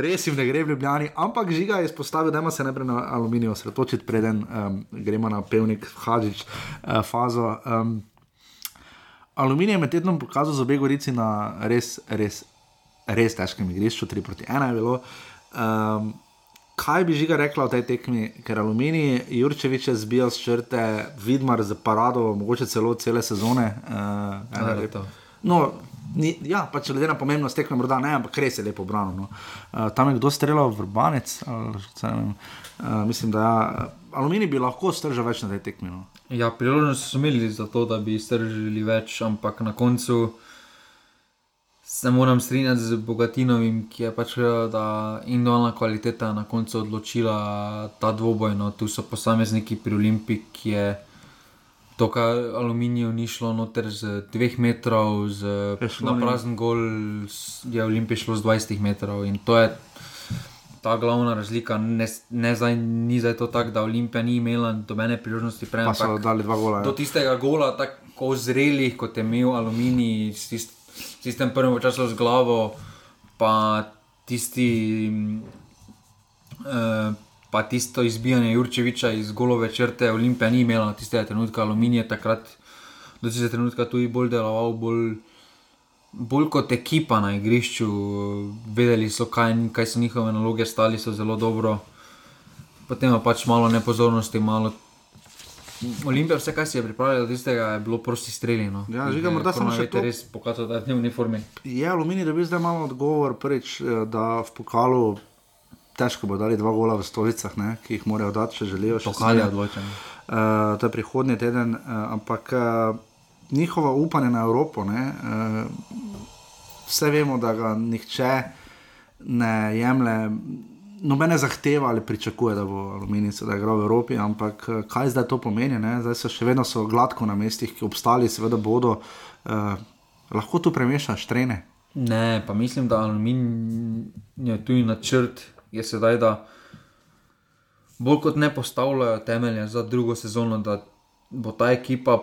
res jim ne gre v Ljubljani, ampak žiga je izpostavil, da ima se najprej na aluminij osredotočiti, preden um, gremo na pevnik Hadžič uh, fazo. Um, aluminij je med tednom pokazal za obe gorici na res, res, res težkem igrišču, 3 proti 1 je bilo. Um, Kaj bi žiga rekla o tej tekmi, ker Aluminij, Jurčevič je zbijal s črte, Vidmar z parado, mogoče celo cele sezone. Uh, Ja, leto. No, ni, ja, pač glede na pomembnost tekme, morda ne, ampak res je lepo branil. No. Uh, tam je kdo streljal, vrbanec, ali se ne vem. Uh, mislim, da ja, Aluminij bi lahko stržal več na tej tekmi. No. Ja, priložnost so imeli za to, da bi stržili več, ampak na koncu se moram strinjati z Bogatinovim, ki je pač rekel, da individualna kvaliteta je na koncu odločila ta dvoboj. No, tu so posamezniki pri Olimpii, ki je to, kar aluminijev ni šlo noter z dveh metrov, z, Je šlo, na prazen gol je Olimpij šlo z 20 metrov in to je. Ta glavna razlika, ne, ne zdaj, ni zdaj to tako, da Olimpija ni imela dobene priložnosti prej. Pa so ampak- dali dva gola. do Ja. tistega gola, tako zrelih, kot je imel Aluminij, s tist- s tistem prvim časom z glavo, pa tisti. eh, Pa tisto izbijanje Jurčeviča iz golove črte, Olimpija ni imela tistega trenutka, Aluminij je takrat do tistega trenutka tudi bolj deloval, bolj, bolj kot ekipa na igrišču. Vedeli so, kaj, kaj so njihove naloge, stali so zelo dobro. Potem pa pač malo nepozornosti, malo Olimpija, vse, kar si je pripravljala do tistega, je bilo prosti streli. No. Ja, žiga, morda samo še to. Res pokazal, da je v uniformi. Je Aluminij dobil zdaj malo odgovor, prvič, eh, da v pokalu težko bo dali dva gola v stolicah, ne, ki jih morajo dati, če želijo. še Pokal je odločen. Uh, to je prihodnji teden, uh, ampak uh, njihovo upanje na Evropo, ne, uh, vse vemo, da ga nihče ne jemlje. Nobene zahteva ali pričakuje, da bo Aluminij sedaj igral v Evropi, ampak eh, kaj zdaj to pomeni? Ne? Zdaj so še vedno so gladko na mestih, ki obstali, seveda bodo. Uh, lahko tu premešaš trene? Ne, pa mislim, da Aluminij je tu načrt, je sedaj, da bolj kot ne postavljajo temelje za drugo sezono, da bo ta ekipa,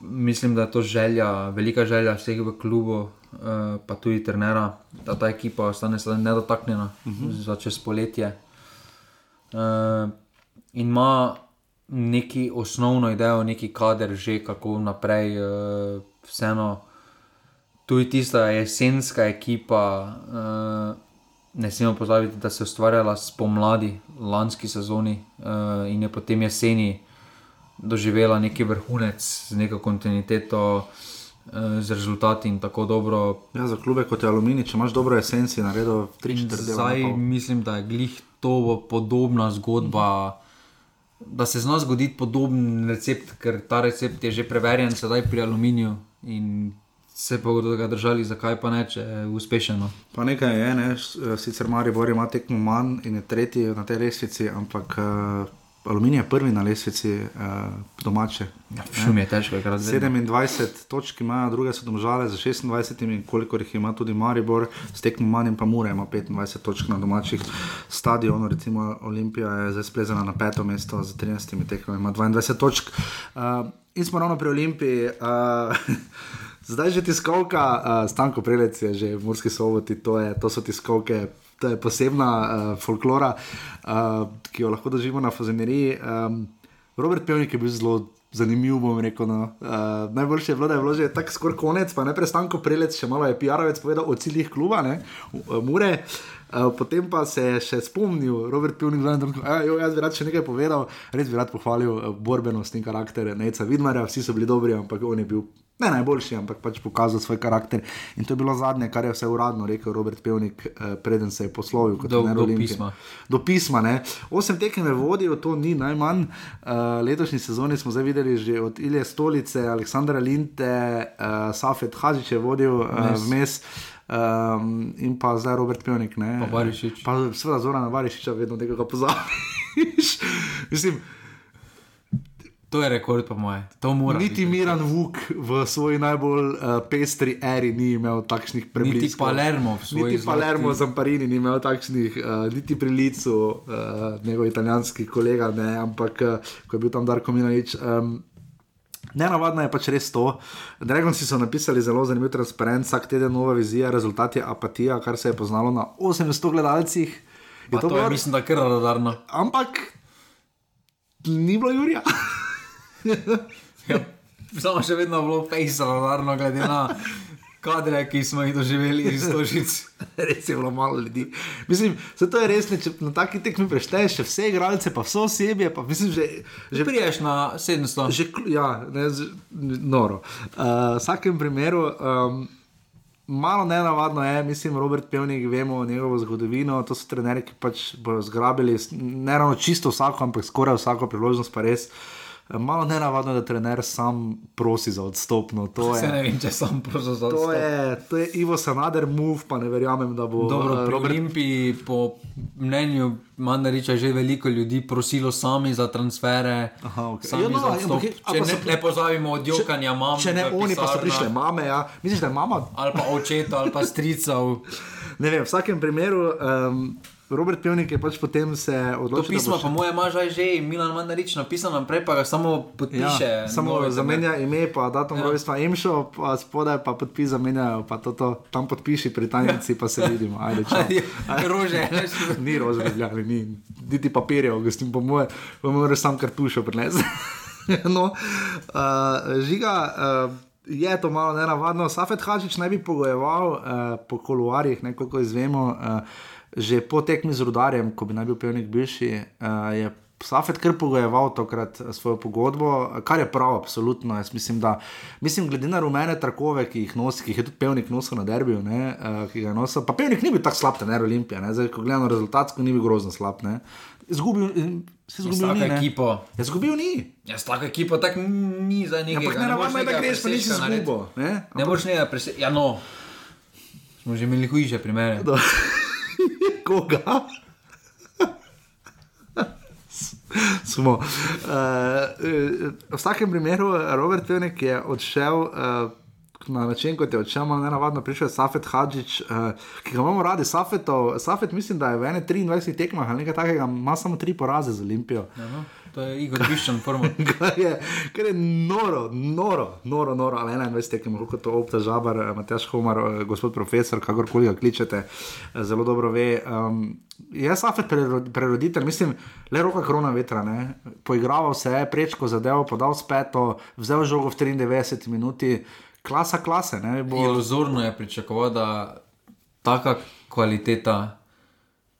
mislim, da je to želja, velika želja vseh v klubu, uh, pa tudi trenera, da ta ekipa ostane nedotaknjena uh -huh. za čez poletje. Uh, in ima neki osnovno idejo, neki kader, že kako naprej, uh, vseeno. Tu je tista jesenska ekipa, uh, ne smemo pozabiti, da se je ustvarjala spomladi, lanski sezoni uh, in je potem jeseni doživela neki vrhunec z neko kontinuiteto, uh, z rezultati in tako dobro. Ja, za klube kot je Aluminij, če imaš dobro jesen, si naredil 3-4 dni. Zdaj mislim, da je glih to podobna zgodba. Mhm. Da se zna zgoditi podoben recept, ker ta recept je že preverjen, sedaj pri aluminiju in se pa bodo ga držali, zakaj pa ne, če je uspešno. Pa nekaj je, ne? sicer Maribor ima tekmo manj in je tretji na tej lestvici, ampak uh, aluminij je prvi na lestvici uh, domače. Ja, šum je težko, kar zdaj. 27 točk imajo, druge so domžale za 26, in koliko jih ima tudi Maribor, s tekmo manj in pa Mure ima 25 točk na domačih stadionih, recimo Olimpija je zdaj splezana na peto mesto z 13 tekmami, ima 22 točk. Uh, in smo ravno pri Olimpiji. Uh, Zdaj že tiskovka, uh, Stanko Prelec je že v Murski soboti, to, je, to so tiskovke, to je posebna uh, folklora, uh, ki jo lahko doživimo na Fazeneriji. Um, Robert Pevnik je bil zelo zanimiv, bom rekel. No. Uh, najboljše je bilo, da je bilo že tako skoraj konec, pa ne prestanko Prelec, še malo je PR-ovec povedal o ciljih kluba, ne, Mure. Potem pa se je še spomnil, Robert Pivnik, da je jaz bi rad še nekaj povedal, res bi rad pohvalil borbenost in karakter Neca Vidmarja, vsi so bili dobri, ampak on je bil ne najboljši, ampak pač pokazal svoj karakter. In to je bilo zadnje, kar je vse uradno rekel Robert Pevnik, eh, preden se je poslovil kot do, do pisma. Do pisma ne. Osem tekem je vodil, to ni najmanj. Uh, letošnji sezoni smo zdaj videli že od Ilije Stolice, Aleksandra Linte, uh, Safet Hažič je vodil uh, vmes. Um, in pa zdaj Robert Pevnik. Pa Barišič. Pa seveda Zoran Barišič, vedno tega pozabiš. Mislim. To je rekord, po moje. Niti biti. Miran Vuk v svoji najbolj uh, pestri eri ni imel takšnih Niti prebliskov. Palermo, niti Palermo za Parini ni imel takšnih, uh, niti pri licu, uh, njegov italijanski kolega, ne, ampak uh, ko je bil tam Darko Minalič. Um, Ne, navadno je pač res to. Dragoci so napisali zelo zanimiv transparent, vsak teden nova vizija, rezultat je apatija, kar se je poznalo na 800 gledalcih. Je to, to je, mislim, da je kar radarno. Ampak ni bilo Jurija. ja, samo še vedno bilo fejsalo, varno, glede na kadre, ki smo jih doživeli iz Tožic. res je bilo malo ljudi. Mislim, to je res, če na taki tekmi prešteješ vse igralce, pa vse osebje, pa mislim, že... Že priješ na 700. Že, ja, ne, z, noro. Uh, v vsakem primeru... Um, Malo nenavadno je, mislim, Robert Pevnik, vemo njegovo zgodovino. To so trenerji, ki pač bodo zgrabili ne ravno čisto vsako, ampak skoraj vsako priložnost, pa res. Uh, Malo ne navadno, da trener sam prosi za odstop. No, je, ne vem, če sam prosi za odstop. To je, to je Ivo Sanader, move, pa ne verjamem, da bo. Dobro, uh, Robert... Olimpiji, po mnenju Mandariča, je že veliko ljudi prosilo sami za transfere. Aha, okay. ja, no, ja, okay. Če ne, ne pozavimo od jokanja mame. Če ne, oni pisarna. pa so prišli mame, ja. misliš, da je mama? Ali pa očeta, ali pa stricev. ne vem, v vsakem primeru. Um, Robert Pevnik je pač potem se odločil. To pismo, pa moje ima že Milan Mandarič napisano, naprej pa ga samo podpiše. Ja, samo zamenja ime, pa datum ja. rojstva Emšo, pa spodaj pa podpis zamenjajo, pa to, to tam podpiši pri tajnici, pa se vidimo. Ajde, rože. ni rože, gledali, ni. Niti papirjev, gostim, po moje, pa moraš sam kartušo prinesti. no, uh, žiga. Uh, Je to malo nenavadno. Safet Hačič naj bi pogojeval uh, po koluarjih, nekoliko izvemo. Uh, že po tekmi z rudarjem, ko bi naj bil pevnik bivši, uh, je Safet kar pogojeval tokrat eh, svojo pogodbo, kar je prav, absolutno. Jaz mislim, da, mislim, glede na rumene trakove, ki jih nosi, ki jih je tudi pevnik nosil na derbiju, ne, uh, ki ga je nosil, pa pevnik ni bil tako slab, ne Olimpija, ne, zdaj, ko gledamo rezultatsko, ni bil grozno slab. Ne. Zgubil, se je zgubil, ni ekipo. Je zgubil, ni. Ja, s tako ekipo tako ni za nekaj. Ampak ne, ne, ne, ne, ne, greš, pa nisi zgubil. Ne, ne boš ne, ja, no. Smo že imeli hujše primere. Koga? Smo. Uh, v vsakem primeru, Robert Pevnik je odšel. Uh, Na način, kot je odšel, malo nenavadno prišel Safet Hadžič, uh, ki ga imamo radi, Safetov. Safet, mislim, da je v 23 tekmah ali nekaj takega, ima samo tri poraze z Olimpijo. Aha, to je Igor Biščan, prvo. kar, je, kar je noro, noro, noro, noro ali 21 tekem, kako to opta žabar, Matjaš Homar, eh, gospod profesor, kakorkoli ga kličete, eh, zelo dobro ve. Um, je Safet preroditelj, mislim, le roka krona vetra, ne? poigraval se je, prečko zadevo, podal speto, vzel žogo v 93 minuti klasa klase. Bo... Iluzorno je pričakovati, da taka kvaliteta,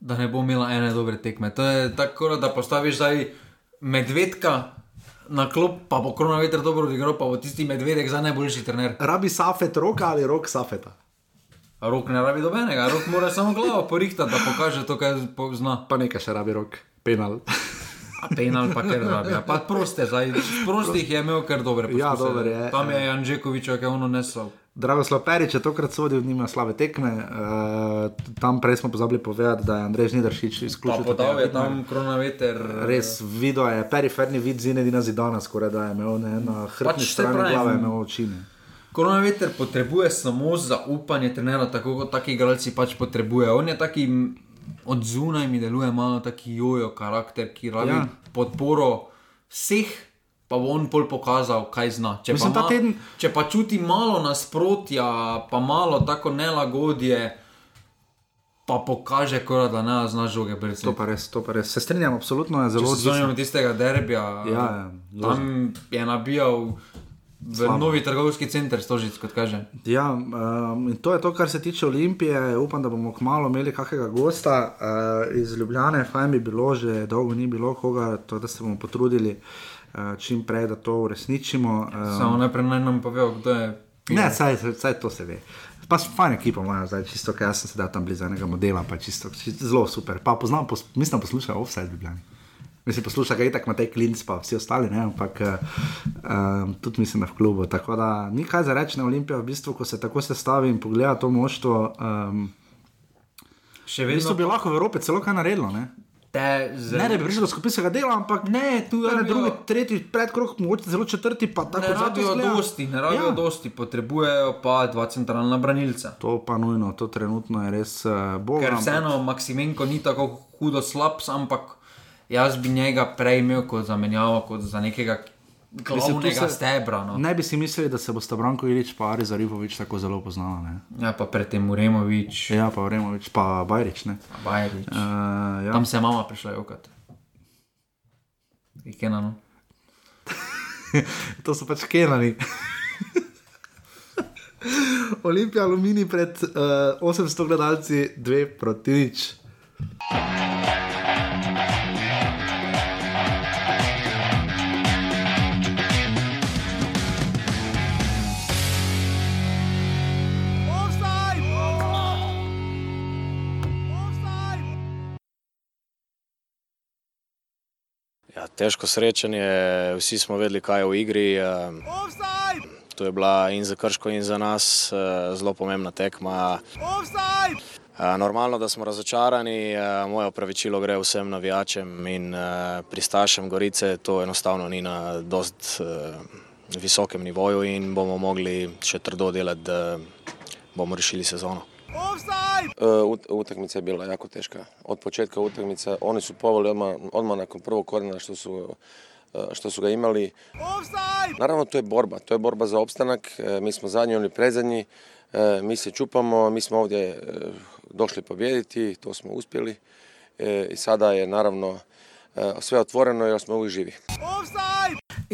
da ne bo imela ene dobre tekme. To je tako, da postaviš zdaj medvedka. Na klop pa bo korona veter dobro odigral, pa bo tisti medvedek za najboljši trener. Rabi safet roka ali rok safeta? Rok ne rabi dobenega, rok mora samo glavo porihtati, da pokaže to, kar zna. Pa nekaj še rabi rok, penal. penal pa kar rabi. Pa proste, zdaj, prostih je imel kar dobre. Ja, dober je. Tam je Anžekovič, ki je ono nesel. Drago Sloperič je tokrat sodil, nima slabe tekme. Uh, tam prej smo pozabili povedati, da je Andrej Žnidaršič izključil. Podal je tam koronaveter. Res, video je, periferni vid zinedina zidana, skoraj da je imel ne, na hrbtni pač strani glave, imel očine. Koronaveter potrebuje samo zaupanje trenera, tako kot taki igralci pač potrebujejo. On je taki od zunaj mi deluje malo tako jojo karakter, ki rabi ja. podporo vseh, pa bo on bolj pokazal, kaj zna. Če, Mislim, ma, teden... če pa čuti malo nasprotja, pa malo tako nelagodje. Pa pokaže, kora, da ne znaš žoge brati. To pa res, to pa res. Se strinjam, absolutno je zelo zelo. Zanimivo je tistega derbija. Ja, ja, tam je nabijal. V novi trgovski center, stožic, kot kaže. Ja, um, in to je to, kar se tiče Olimpije. Upam, da bomo kmalo imeli kakega gosta uh, iz Ljubljana. Fajn bi bilo, že dolgo ni bilo koga, to, da se bomo potrudili uh, čim prej, da to uresničimo. Um, Samo najprej naj nam pove, kdo je. Ne, saj, saj to se ve. Pa so fajn ekipa, imajo zdaj čisto, ker jaz sem sedaj tam blizu enega modela, pa čisto, čisto zelo super. Pa poznam, pos, mislim, poslušaj offside v Ljubljani. Mislim, poslušaj, kaj je tako, Matej Klinc, pa vsi ostali, ne? ampak um, tudi mislim, da v klubu. Tako da ni kaj za reči na Olimpijo, v bistvu, ko se tako sestavi in pogleda to moštvo. Um, Še vedno. V bistvu bi lahko v Evropi celo kaj naredilo. Ne? Zem... Ne, da bi prišel do skupinskega dela, ampak ne, tu je ne, drugi, tretji, predkrok, mogoče zelo četrti. Ne rabijo dosti, ne rabijo ja. dosti, potrebujejo pa dva centralna branilca. To pa nujno, to trenutno je res uh, bolj. Ker vseeno, ampak... Maksimenko ni tako hudo slab, ampak jaz bi njega prej imel kot zamenjavo, kot za nekega glavnega se, stebra. No. Ne bi si mislili, da se bo Stavranko Ilič pa Ari Zarifovič tako zelo poznala. Ne? Ja, pa predtem Uremovič. Ja, pa Uremovič, pa Bajrič. Pa Bajrič. Uh, ja. Tam se je mama prišla jokat. Kenano. to so pač kenani. Olimpija, aluminij pred uh, 800 gledalci, dve proti nič. Težko srečanje, vsi smo vedeli, kaj je v igri. To je bila in za Krško, in za nas eh, zelo pomembna tekma. Eh, normalno, da smo razočarani, eh, moje opravičilo gre vsem navijačem in pristašem Gorice, to enostavno ni na dost visokem nivoju in bomo mogli še trdo delati, da bomo rešili sezono. Uh, utakmica je bila jako teška. Od početka utakmice oni su poveli odmah, odmah nakon prvog korena što su, uh, što su ga imali. Naravno to je borba, to je borba za opstanak. Uh, mi smo zadnji, oni predzadnji. Mi se čupamo, mi smo ovdje došli pobijediti, to smo uspjeli. I sada je naravno sve otvoreno jer smo uvijek živi.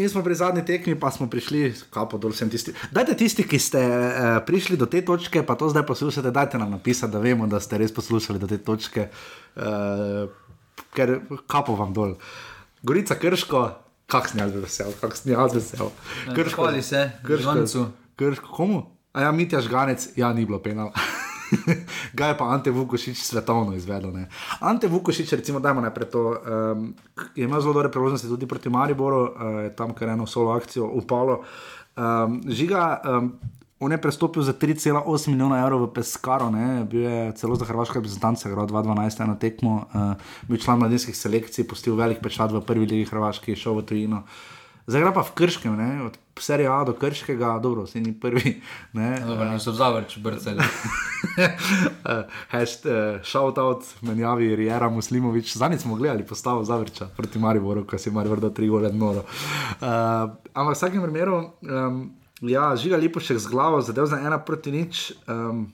In smo pri zadnji tekmi, pa smo prišli, kapo dol sem tisti. Dajte tisti, ki ste uh, prišli do te točke, pa to zdaj poslušate, dajte nam napisati, da vemo, da ste res poslušali do te točke, uh, ker kapo vam dol. Gorica krško, kak snijal bi vesel, kak snijal bi vesel. Krško, ali se, krško, krško, komu? A ja, Mitja Žganec, ja, ni bilo penal. ga je pa Ante Vukošič svetovno izvedel. Ne. Ante Vukošič, recimo, da ima najprej to, um, ima zelo dobre priložnosti tudi proti Mariboru, uh, tam kar eno solo akcijo upalo. Um, žiga, um, On je prestopil za 3,8 milijona evrov v Peskaro, ne? bil je celo za hrvaške reprezentance, igral 2-12 na tekmo, uh, bil član mladinskih selekcij, postil velik pečat v prvi ligi Hrvaški, šel v tujino. Zdaj gre pa v Krškem, ne? od serije A do Krškega, dobro, se ni prvi. Ne? Dobro, niso zavrč, brceli. Hashtag, shoutout, menjavi Rijera Muslimovič. Zadnjič smo gledali postavo Zavrča proti Mariboru, ko si Maribor dal tri gole noro. Uh, ampak v vsakem primeru, um, ja, žiga Lipošek z glavo, zadev za ena proti nič, um,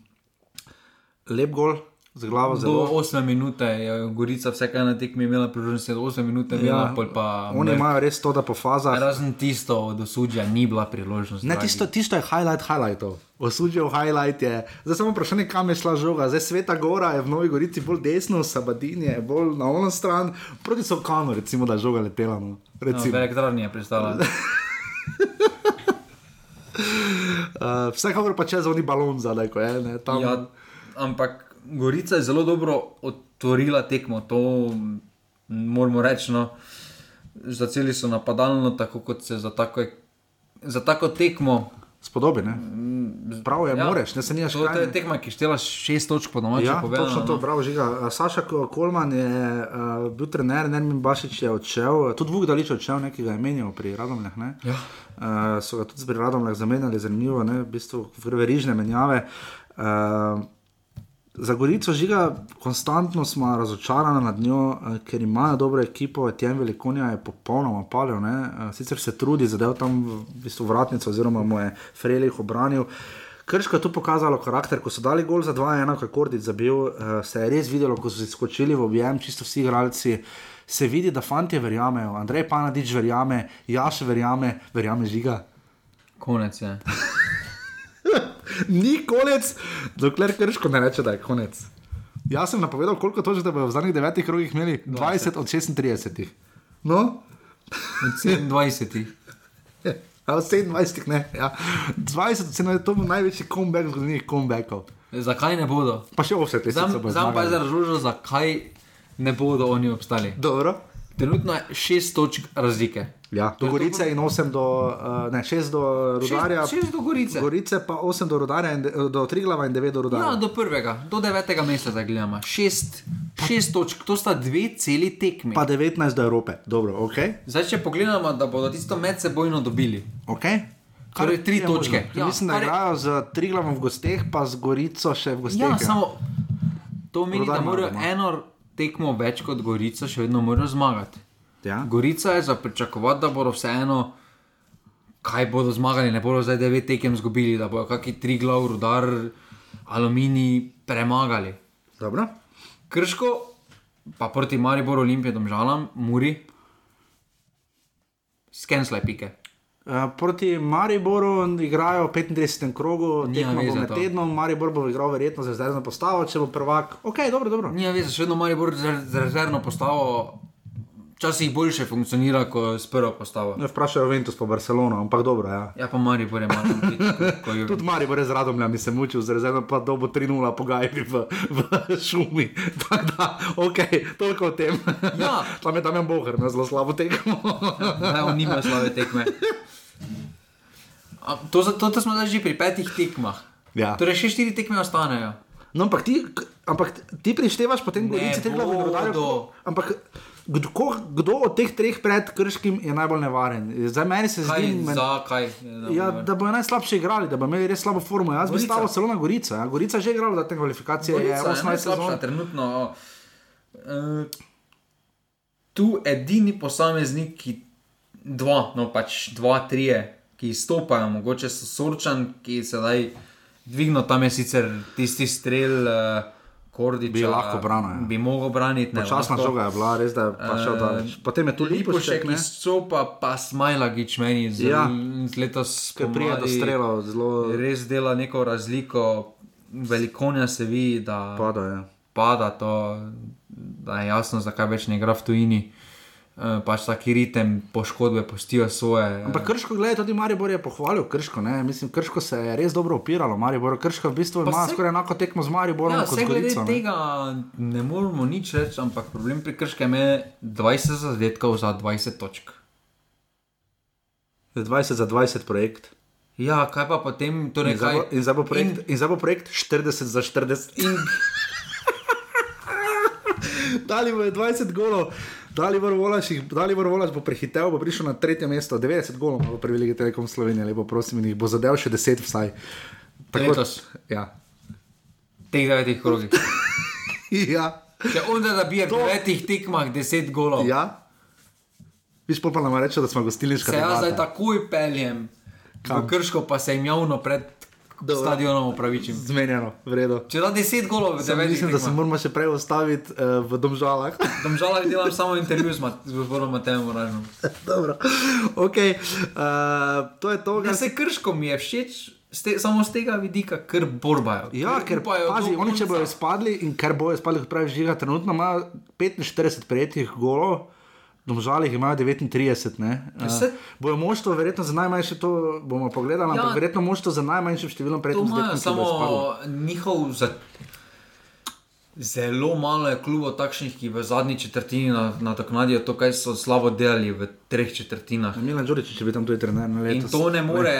lep gol. Z glavo Do zelo. 8 minut je Gorica vsaka na tekmi imela priložnost, da 8 minut je imela, pol pa. oni mrk. imajo res to, da po fazah. Razen tisto od osudja ni bila priložnost. Ne, dragi. tisto, tisto je highlight highlightov. Osuđev highlight je. Zdaj samo vprašanje, kam je šla žoga. Zdaj Sveta Gora je v Novi Gorici bolj desno, Sabadin je bolj na ono stran, proti Sokanu, recimo, da je žoga letela. No. No, Recimo. v elektrarni je pristala. Uh, vsekakor pa čez oni balon zadaj, ko je. Ne, tam, Ja, ampak Gorica je zelo dobro otvorila tekmo, to mm, moramo reči. No. Začeli so napadalno, tako kot se za tako, za tako tekmo. Spodobi, ne? Prav je, Ja, moreš, ne se nimaš To, to kaj. je tekma, ki štela šest točk po domači Ja, povedano. točno to, no. bravo, žiga. Saša Ko- Kolman je uh, bil trener, Nermin Bašič je odšel, tudi Vuk Dalič je odšel, nekaj ga je menjal pri Radomljah. Ne? Ja. Uh, so ga tudi pri Radomljah zamenjali, zanimivo, ne? v bistvu verižne menjave. Uh, Za Gorico žiga, konstantno smo razočarani nad njo, eh, ker imajo dobro ekipo, Tjem Velikonja je popolnoma palil, ne? Eh, sicer se trudi, zadev tam v bistvu vratnico, oziroma mu je Frelih obranil. Krško je tu pokazalo karakter, ko so dali gol za 2-1, kot Kordic zabil, eh, se je res videlo, ko so se skočili v objem, čisto vsi igralci. Se vidi, da fanti verjamejo, Andrej Panadič verjame, Jaš verjame, verjame žiga. Konec je. Ni konec, dokler krško ne reče, da je konec. Jaz sem napovedal, koliko točk da bodo v zadnjih devetih krogih imeli 20 od 36. No, Od 27. a od 27, ne. Ja. 20 od 27, to največji comeback v zgodovini comebackov. Zakaj ne bodo? Pa še offset, Sam, sam pa je razložil, zakaj ne bodo oni obstali. Dobro. Trenutno je šest točk razlike. Ja, do Gorice in 8 do, uh, ne, 6 do Rudarja. Šest- šest do Gorice. Gorice pa 8 do Rudarja, in, de- do Triglava in 9 do Rudarja. Ja, do prvega, do devetega mesta zdaj gledamo. Šest, šest točk, to sta dve celi tekmi. Pa 19 do Evrope, dobro, ok. Zdaj, če pogledamo, da bodo tisto medsebojno dobili. okay. Torej, tri je točke. možno. Ker Ja, mislim, da kar je- igrajo z Triglavom v gosteh, pa z Gorico še v gosteh. Ja, samo to meni, da Rudar morajo doma. eno tekmo več kot Gorica, še vedno morajo zmagati. Ja. Gorica je za pričakovati, da bodo vseeno, kaj bodo zmagali, ne bodo zdaj devet tekem izgubili, da bodo kakšni tri glav, rudar, aluminij premagali. Dobro. Krško, pa proti Mariboru, Olimpiji, Domžalam, Muri, skenslaj pike. Uh, proti Mariboru igrajo v 35. krogu, tekmo bo med to. tednom, Maribor bo igral verjetno za zdaj postavo, če bo prvak. Ok, dobro, dobro. Nija veze, še vedno Maribor z z rezervno postavo, včasih boljše funkcionira kot s prvo postavo. Ne vprašajo Ventus po Barcelono, ampak dobro. Ja. Ja, pa Maribor je malo biti. Tudi Maribor je z Radomljami se mučil, z rezervno pa dobo 3-0 pogajali v, v šumi. Tako da, ok, toliko o tem. Ja. Tam je tam je Bohr, ima zelo slabo tekmo. Ne, on nima slabe tekme. A, to, za- to, to smo zdaj že pri petih tekmah. Ja. Torej, še štiri tekme ostanejo. No, ampak ti, ampak ti prištevaš potem Gorici, Triglav in bodo. Rudarju. Ampak kdo, kdo od teh treh pred Krškim je najbolj nevaren? Zdaj meni se Kaj, zdi, men, zakaj? ja, da bodo najslabše igrali, da bodo imeli res slabo formo. Jaz bi Gorica. stavil celo na. Ja. Gorica je že igrala za te kvalifikacije, je Gorica je 18 najslabša sezon. trenutno. Uh, tu edini posameznik, ki dva, no pač dva, trije, ki izstopajo, mogoče so sorčan, ki sedaj dvigno tam je sicer tisti strel. Uh, Kordiča, Bi lahko branil, ja. Bi mogel braniti. lahko. žoga je bila, res da je pa šel Eh, daleč. Potem je tu Lipošek, Lipošek, ne? izstopa, pa Smajlagič meni zelo, Ja. letos Ker prije do spomladi strelov zelo- Res dela neko razliko, velikonja se vidi, da Pada, ja. pada to, da je jasno, zakaj več ne igra v tujini. Eh, Pač taki ritem poškodbe postijo svoje. Ampak Krško, gledaj, tudi Maribor je pohvalil Krško. Ne? Mislim, Krško se je res dobro opiralo. Maribor, Krško v bistvu Pa ima saj- skoraj enako tekmo z Mariborom Ja, kot glede Gorico. ne. tega ne moramo nič reči, ampak problem pri krškem je 20 zadetkov za 20 točk. Z 20 za 20 projekt. Ja, kaj pa potem, torej In zdaj bo- kaj? in zdaj bo projekt, in zdaj bo projekt 40 za 40. In, Dali bo je 20 golov, dali bo volaš, dali bo volaš, bo prišel na tretje mesto, 90 golov bo privilegij Telekom Slovenije, lepo prosim, in jih bo zadev še 10 vsaj. Letos? Ja. teh devetih krogih. ja. Če onda da bije v devetih tekmah 10 golov. Ja. Viš pa nam reče, da smo gostilniška Se jaz zdaj takoj peljem, v Krško pa se jim javno pred stadionom upravičim. Zmenjeno, v redu. Če da 10 golov v Sam devetih mislim, da se moramo še prej ustaviti uh, v domžalah. Domžalah delam samo intervju z, gospodom Matejem Moražnom. Dobro, ok, uh, to je to, Ja, se krško mi je všeč, ste, samo z tega vidika, ker borbajo. Ja, ker upajo pazi, oni če konca. bodo izpadli in ker bojo izpadli, kot pravi žiga, trenutno imajo 45 prejetih golov. Domžalih imajo 39, ne? Uh, bojo moštvo, verjetno za najmanjše, to bomo pogledali, Ja. ampak verjetno moštvo za najmanjšim številom To prejetih imajo zadetkov. samo njihov. Za... Zelo malo je klubov takšnih, ki v zadnji četrtini na- nadoknadijo to, kar so slabo delali v treh četrtinah. Milan Đurič, če bi tam tudi trener na leto. In to ne more.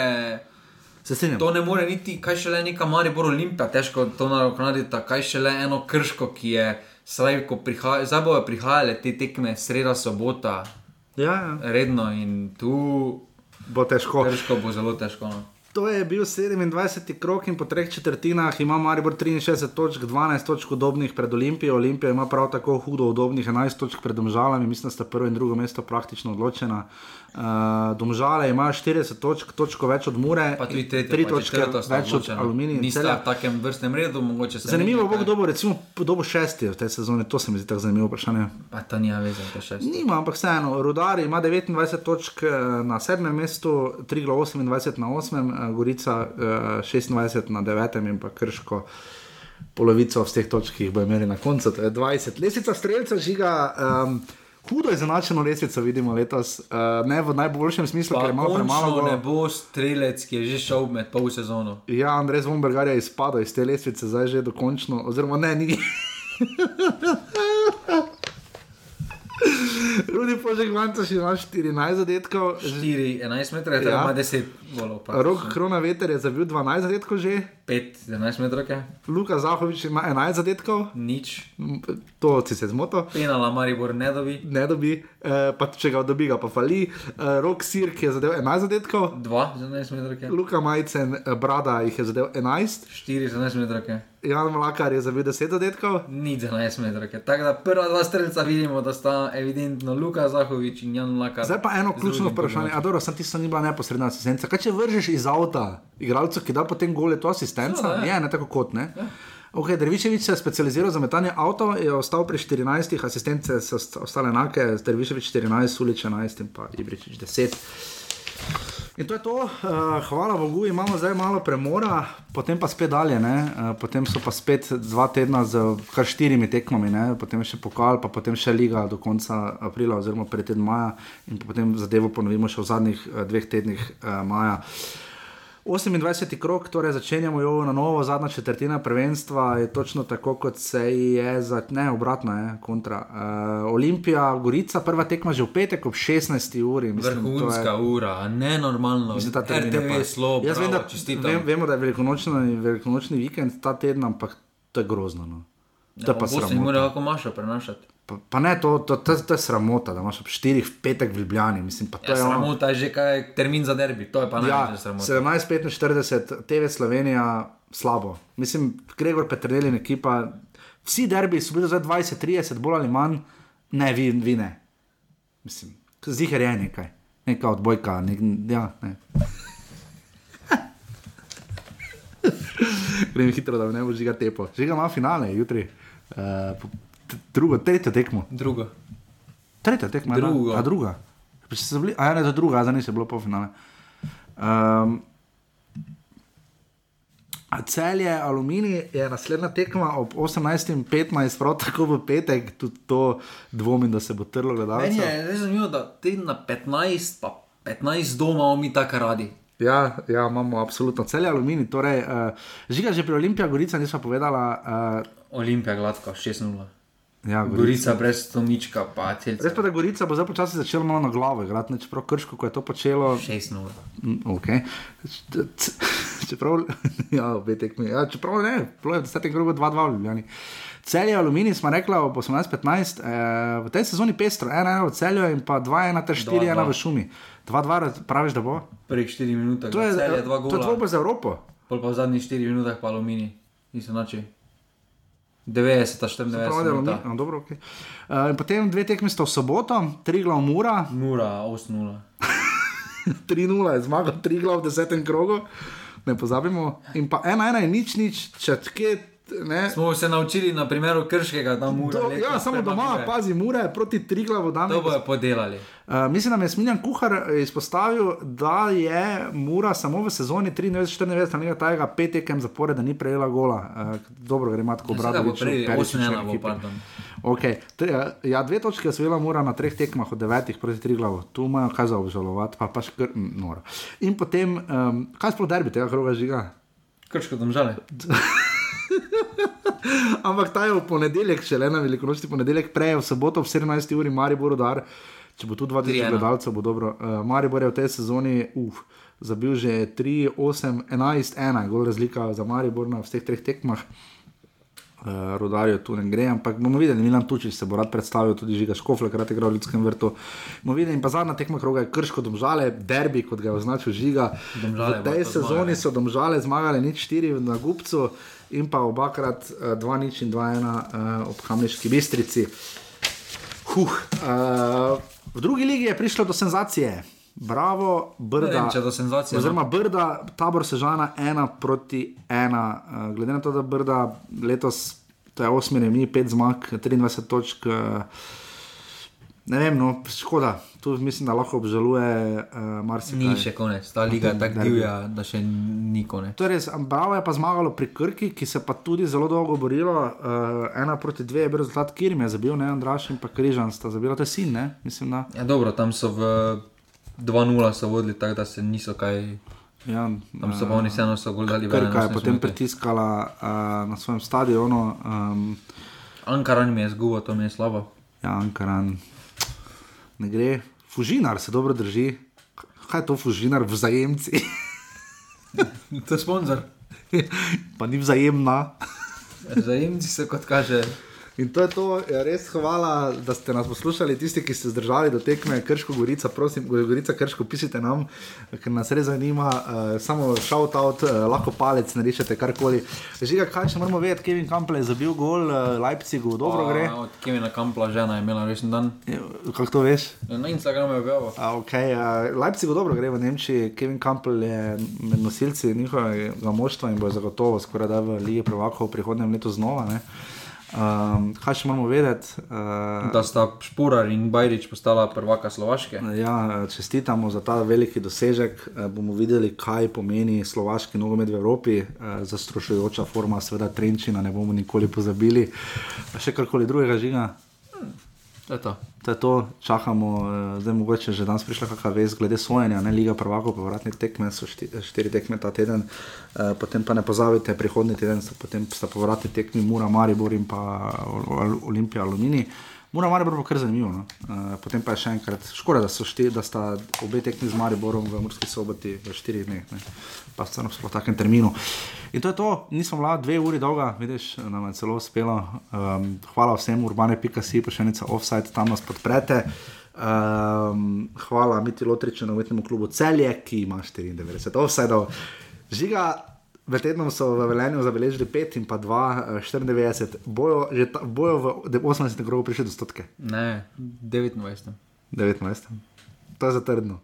To ne more niti, kaj šele neka Maribor Olimpija, težko to nadoknaditi, kaj šele eno krško, ki je zdaj, ko prihaja, zdaj bojo prihajale te tekme, sreda, sobota, Ja, ja. redno in tu bo težko. Krško bo zelo težko. No. To je bil 27. krok in po treh četrtinah ima Maribor 63 točk, 12 točk udobnih pred Olimpijo. Olimpija ima prav tako hudo udobnih 11 točk pred Domžalami, mislim, da sta prvo in drugo mesto praktično odločena. Uh, Domžale ima 40 točk, točko več od Mure, Pa tudi tretje, tri pa točke četrto sta več od. Aluminija. in Nista Celja. v takem vrstnem redu, mogoče se Zanimivo bo, kdo bo recimo kdo bo šesti v tej sezoni, to se mi zdi tako zanimivo vprašanje. Pa to nima veze, to še Nima, ampak vseeno, Rudar ima 29 točk eh, na sedmem mestu, Triglo 28 na osmem, eh, Gorica eh, 26 na devetem in pa Krško. Polovico vseh točk, ki jih bo imeli na koncu, to je 20. Lesica streljca žiga, um, hudo je zanačeno lesico, vidimo letos, uh, ne v najboljšem smislu, Pa ker ima premalo. končno golov. ne bo strelec, ki je že šel med pol sezono. Ja, Andrej Zvonbergar je izpadel iz te lestvice, zdaj že dokončno, oziroma ne, ni. Rudi Požek Vancoš ima 14 zadetkov. 4, 11 metrov, Ja. ima 10 golov. Rok Krona Veter je zabil 12 zadetkov že, 5, 11 metrov, Luka Zahovič ima 11 zadetkov. nič. To si se zmotil. Penala Maribor ne dobi. Ne dobi, eh, pa če ga dobi, ga pa fali. Eh, Rok Sirk je zadev 11 zadetkov. 2, 11 metrov. Luka Majcen, eh, Brada jih je zadev 11. 4, 11 metrov. Jan Mlakar je zabil 10 zadetkov. Nič 11 metrov. Tako da prva dva strelca vidimo, da sta evidentno Luka Zahovič in Jan Lakar. Zdaj pa eno ključno vprašanje. A dobro, sem tisto ni bila neposredna asistenca. Kaj če vržeš iz avta igralca, ki da potem gol, je to asistenca? Seveda, ja. Je, ne tako kot ne. Ok, Derviševič se je specializiral za metanje avto, je ostal pri 14, asistence so st- ostale enake, Derviševič 14, Sulič 11 in pa Ibričič 10. In to je to, uh, hvala Bogu, imamo zdaj malo premora, potem pa spet dalje, ne? uh, potem so pa spet dva tedna z kar štirimi tekmami, ne? potem še pokal, pa potem še liga do konca aprila, oziroma pred tednom maja, in potem zadevo ponovimo še v zadnjih uh, dveh tednih uh, maja. 28. krok, torej začenjamo jo na novo, zadnja četrtina prvenstva je točno tako, kot se je, za, ne obratno, je kontra. Uh, Olimpija, Gorica, prva tekma že v petek ob 16. uri. Mislim, to je- Vrhunska ura, a ne normalno. Mislim, ta teden RTV pa- slovo, Jaz vem, da vem, vemo, da je velikonočni, velikonočni vikend ta teden, ampak to je grozno. No. To je pa morajo sramota. kako mašo prenašati. Pa, pa ne, to, to, to, to je sramota, da imaš ob 4 v petek v Ljubljani. Mislim, pa to Ja, je ono- sramota je že kaj termin za derbi, to je pa Ja, največja sramota. 17:45, TV Slovenija, slabo. Mislim, Gregor Petrelin, ekipa, vsi derbi so bili za 20-30, bolj ali manj, ne, vi, vi ne. Mislim, zihar je nekaj, neka odbojka, nek, ja, ne. Grem hitro, da ne bo žiga tepo. Žiga ima finale jutri, uh, drugo, tretjo tekmo. Drugo. Tretja tekma, ja, Drugo. a druga. Bili, a ja, ne, je druga, a zdaj niso bilo polfinale. Um, Celje, aluminij je naslednja tekma ob 18:15, prav tako v petek, tudi to dvomim, da se bo trlo Meni gledalcev. je res zanimivo, da teden na 15, pa 15 doma mi tako radi. Ja, ja, imamo absolutno celje aluminij. Torej, uh, žiga že pri Olimpiji, Gorica nismo povedala. Uh, Olimpija gladka, 6-0. Ja, Gorica brez Tomička, pa celce. Res pa, da Gorica bo zdaj počasi začela malo na glavo igrati, ne, čeprav Krško, ko je to počelo. 6-0. Mm, Okay. Čeprav, ja, obe tekmi, ja, čeprav ne, bilo je v desetih krogov 2-2 v Ljubljani. Celje Aluminij smo rekli ob 18-15, eh, v tej sezoni pestro, 1-1 v celju in pa 2-1 ter 4-1 v šumi. 2-2 praviš, da bo? Prvih 4 minut, To je, celje, dva to je dvoboj za Evropo. Pol pa v zadnjih 4 minutah pa alumini. Niso noči. 90, Pravi, 94 da minuta. Aluminij, no, dobro, okay. uh, in potem dve tekmi sta v soboto, tri glav Mura. Mura, 8-0. 3-0 je zmagal, tri glav v desetem krogu, ne pozabimo. In pa 1-1 je nič, nič, če tkje. Ne, Smo se naučili na primeru Krškega, da mora. Do, ja, samo doma, pazi, mure proti Triglavu danes. To bojo podelali. Uh, mislim, da je Smiljan Kuhar izpostavil, da je Mura samo v sezoni 93-94 ali nekaj tajega pet tekem zapored, da ni prejela gola. Uh, dobro, gre matko Ja, seveda bo obrati. prej 8-1 bo, pardon. Okay. Tri, ja, dve točke je osvojila Mura na treh tekmah od devetih proti Triglavu. Tu imajo kaj za obžalovati, pa pač kar noro. In potem, um, kaj sploh derbi tega kroga žiga? Krško domžale. Ampak ta je v ponedeljek, še le na velikonočni ponedeljek, prej v soboto ob 17. uri, Maribor udar. Če bo tu 2000 3:1. gledalcev, bo dobro. Uh, Maribor je v tej sezoni uf, zabil že 3, 8, 11, 1, gol razlika za Maribor na vseh treh tekmah. Uh, Rodarjo tu ne gre, ampak bomo videli, Milan Tučič se bo rad predstavil, tudi Žiga Škofle, krat igra v Ljudskem vrtu. Bomo videli, in pa zadnja tekma kroga je Krško domžale, derbi, kot ga je označil Žiga. Domžale v tej sezoni zmagale. so domžale zmagali nič 4 na Gubcu in pa obakrat 2 uh, nič in 2 1 uh, ob Kamniški bistrici. Huh, uh, v drugi ligi je prišlo do senzacije. Bravo, Brda. Vem, do senzacije, no. Oziroma, Brda, tabor Sežana, ena proti ena. Uh, glede na to, da Brda letos, to je 8 remi, 5 zmag, 23 točk. Uh, ne vem, no, škoda. Tu mislim, da lahko obžaluje uh, marsikaj. Ni še konec, ta liga je tako divja, da še ni konec. To je res, Bravo je pa zmagalo pri Krki, ki se pa tudi zelo dolgo borilo. Uh, ena proti dve je bil rezultat, kjer jim je zabil, ne Andraš in pa Križan sta zabila, to je sin, ne? Mislim, da. Ja, dobro, tam so v 2-0 so vodili, tako da se niso kaj. Ja, Tam so pa oni vseeno so gol dali v Krka je 81 potem minuti. pritiskala uh, na svojem stadionu. Um, Ankaran mi je zgubo, to mi je slabo. ja, Ankaran ne gre. Fužinar se dobro drži. Kaj je to fužinar, vzajemci? to je sponzor. pa ni vzajemna. Vzajemci se kot kaže. In to je to, ja, res hvala, da ste nas poslušali, tisti, ki ste zdržali do tekme Krško, Gorica, prosim, Gorica, Krško, pisite nam, ker nas res zanima, uh, samo shout out, uh, lahko palec, narišete karkoli. Žiga, kaj še moramo vedeti, Kevin Campbell je zabil gol, uh, Leipzigu, dobro Pa, gre. Od Kevina Kampla žena je imela resen dan. Kako to veš? Na Instagramu je objavil. A, Okay, uh, Leipzigu dobro gre v Nemčiji, Kevin Campbell je med nosilci njihovega moštva in bo zagotovo skoraj da v Ligi prvakov v prihodnjem letu znova. Ne? Um, kaj še moramo vedeti? Uh, Da sta Špurar in Bajrič postala prvaka Slovaške. Ja, čestitamo za ta veliki dosežek. Eh, Bomo videli, kaj pomeni slovaški nogomet v Evropi, Eh, zastrašujoča forma, seveda Trenčina, ne bomo nikoli pozabili. Še karkoli drugega žiga. To je to. To je to, čakamo, eh, zdaj mogoče že danes prišla kakšna vez glede sojenja, ne Liga prvakov, povratne tekme, so šti, štiri tekme ta teden, e, potem pa ne pozabite, prihodnji teden so potem sta povratni tekmi Mura, Maribor in pa Ol- Olimpija, Alumini. Mura, Maribor pa kar zanimivo. No? E, potem pa je še enkrat, škoda, da, šti, da sta obe tekmi z Mariborom v Murski soboti v štirih dneh, ne? pa sta na sploh takem terminu. In to je to, nismo bila dve uri dolga, vidiš, nam je celo uspelo. Um, hvala vsem, urbane.si, pošiljnica offside, tam nas podprete. Um, hvala Miti Lotriču, novoletnemu klubu Celje, ki ima 94 offsajdov. Žiga, v tednu so v Velenju zabeležili 5 in pa 2, 94, bojo, že ta, bojo v 80 krogu prišli do stotke. Ne, 29. 19. To je zatrdno.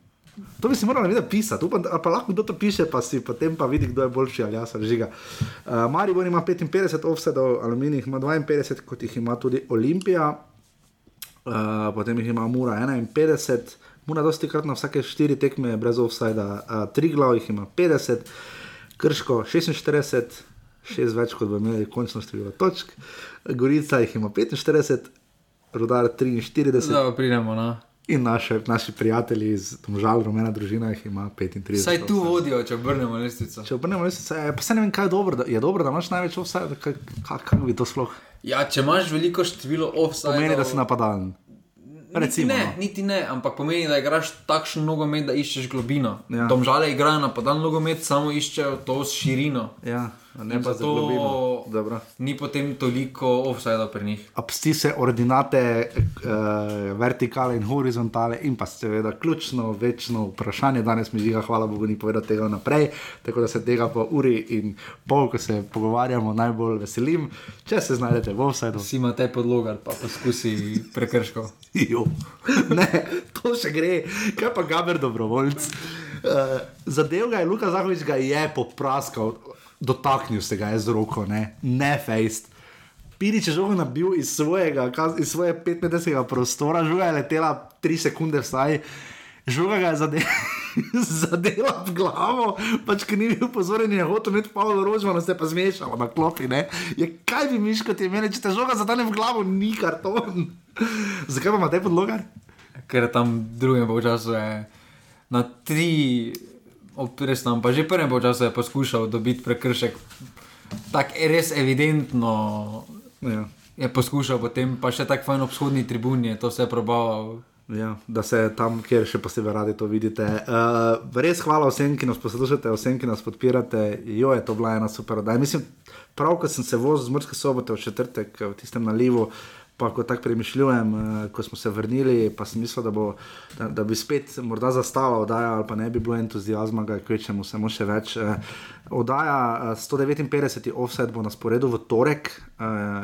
To bi si morali videti pisati, upam, pa lahko kdo to piše, pa si potem pa vidi, kdo je boljši ali jaz ali žiga. Uh, Maribor ima 55 offsetov, Aluminij ima 52, kot jih ima tudi Olimpija, uh, potem jih ima Mura 51, Mura dosti krat na vsake štiri tekme brez offsida, uh, Triglav jih ima 50, Krško 46, šest več kot bi imeli končno število točk, Gorica jih ima 45, Rudar 43. Zdaj pridemo na In naše, naši prijatelji iz Domžal, rumena družina, jih ima 35. Saj tu vodijo, če obrnemo lestvico. Če obrnemo lestvico, je, pa se ne vem, kaj je dobro, da, je dobro, da imaš največ offside, kako bi to sploh. Ja, če imaš veliko število offside. Pomeni, da si napadalen. Recimo, niti ne, no. niti ne, ampak pomeni, da igraš takšen nogomet, da iščeš globino. Ja. Domžale igrajo napadalen nogomet, samo iščejo to širino. Ja. Ne pa zato ni potem toliko offside pri njih. Absti se ordinate, uh, vertikale in horizontale, in pa seveda ključno, večno vprašanje. Danes mi žiga, hvala Bogu, ni povedal tega naprej, tako da se tega po uri in pol, ko se pogovarjamo, najbolj veselim. Če se znajdete v offsideu, si imate podlogar, pa poskusi prekrško. ne, to še gre, kaj pa Gaber dobrovoljc. Uh, Zadev ga je Luka Zahovič, ga je popraskal dotaknil se ga je z roko, ne, ne fejst. Pirič je žogo nabil iz svojega, iz svoje 15 prostora, žoga je letela 3 sekunde vsaj, žoga ga je zadela, zadela v glavo, pač ki ni bil pozoren je hotel imeti Pavlo Rožmano, se pa zmešalo na klopi, ne. Je, kaj bi miško ti imeli, če te žoga zadane v glavo, ni karton. Zakaj pa ima te podlogar? Ker tam drugem času je na tri Resno, pa že prvem času je poskušal dobiti prekršek, tako je res evidentno. Ja. Je poskušal, potem pa še tako fajn obshodni tribuni, to se je probaval. Ja, da se tam, kjer še posebej radi to vidite. Uh, res hvala vsem, ki nas poslušate, vsem, ki nas podpirate. Jo, je to bila ena super. Mislim, prav, ko sem se vozil z Mrske sobote v četrtek v tistem nalivu. Pa ko tako premišljujem, eh, ko smo se vrnili, pa sem mislil, da, bo, da, da bi spet morda zastava oddaja, ali pa ne bi bilo entuzijazma, da kvečemo samo še več. Eh, oddaja 159. Eh, offset bo na sporedu v torek,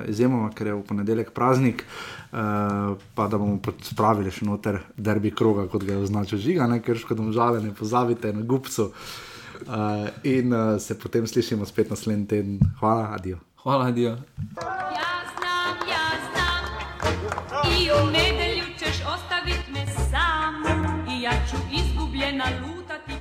izjemoma, ker je v ponedeljek praznik, pa da bomo spravili še noter derbi kroga, kot ga je označil žiga, ne? ker škodom žale ne pozabite na gupcu. In se potem slišimo spet naslednji teden. Hvala, adijo. Hvala, adijo. I u nedelju ćeš ostavit me sam. I ja ću izgubljena luda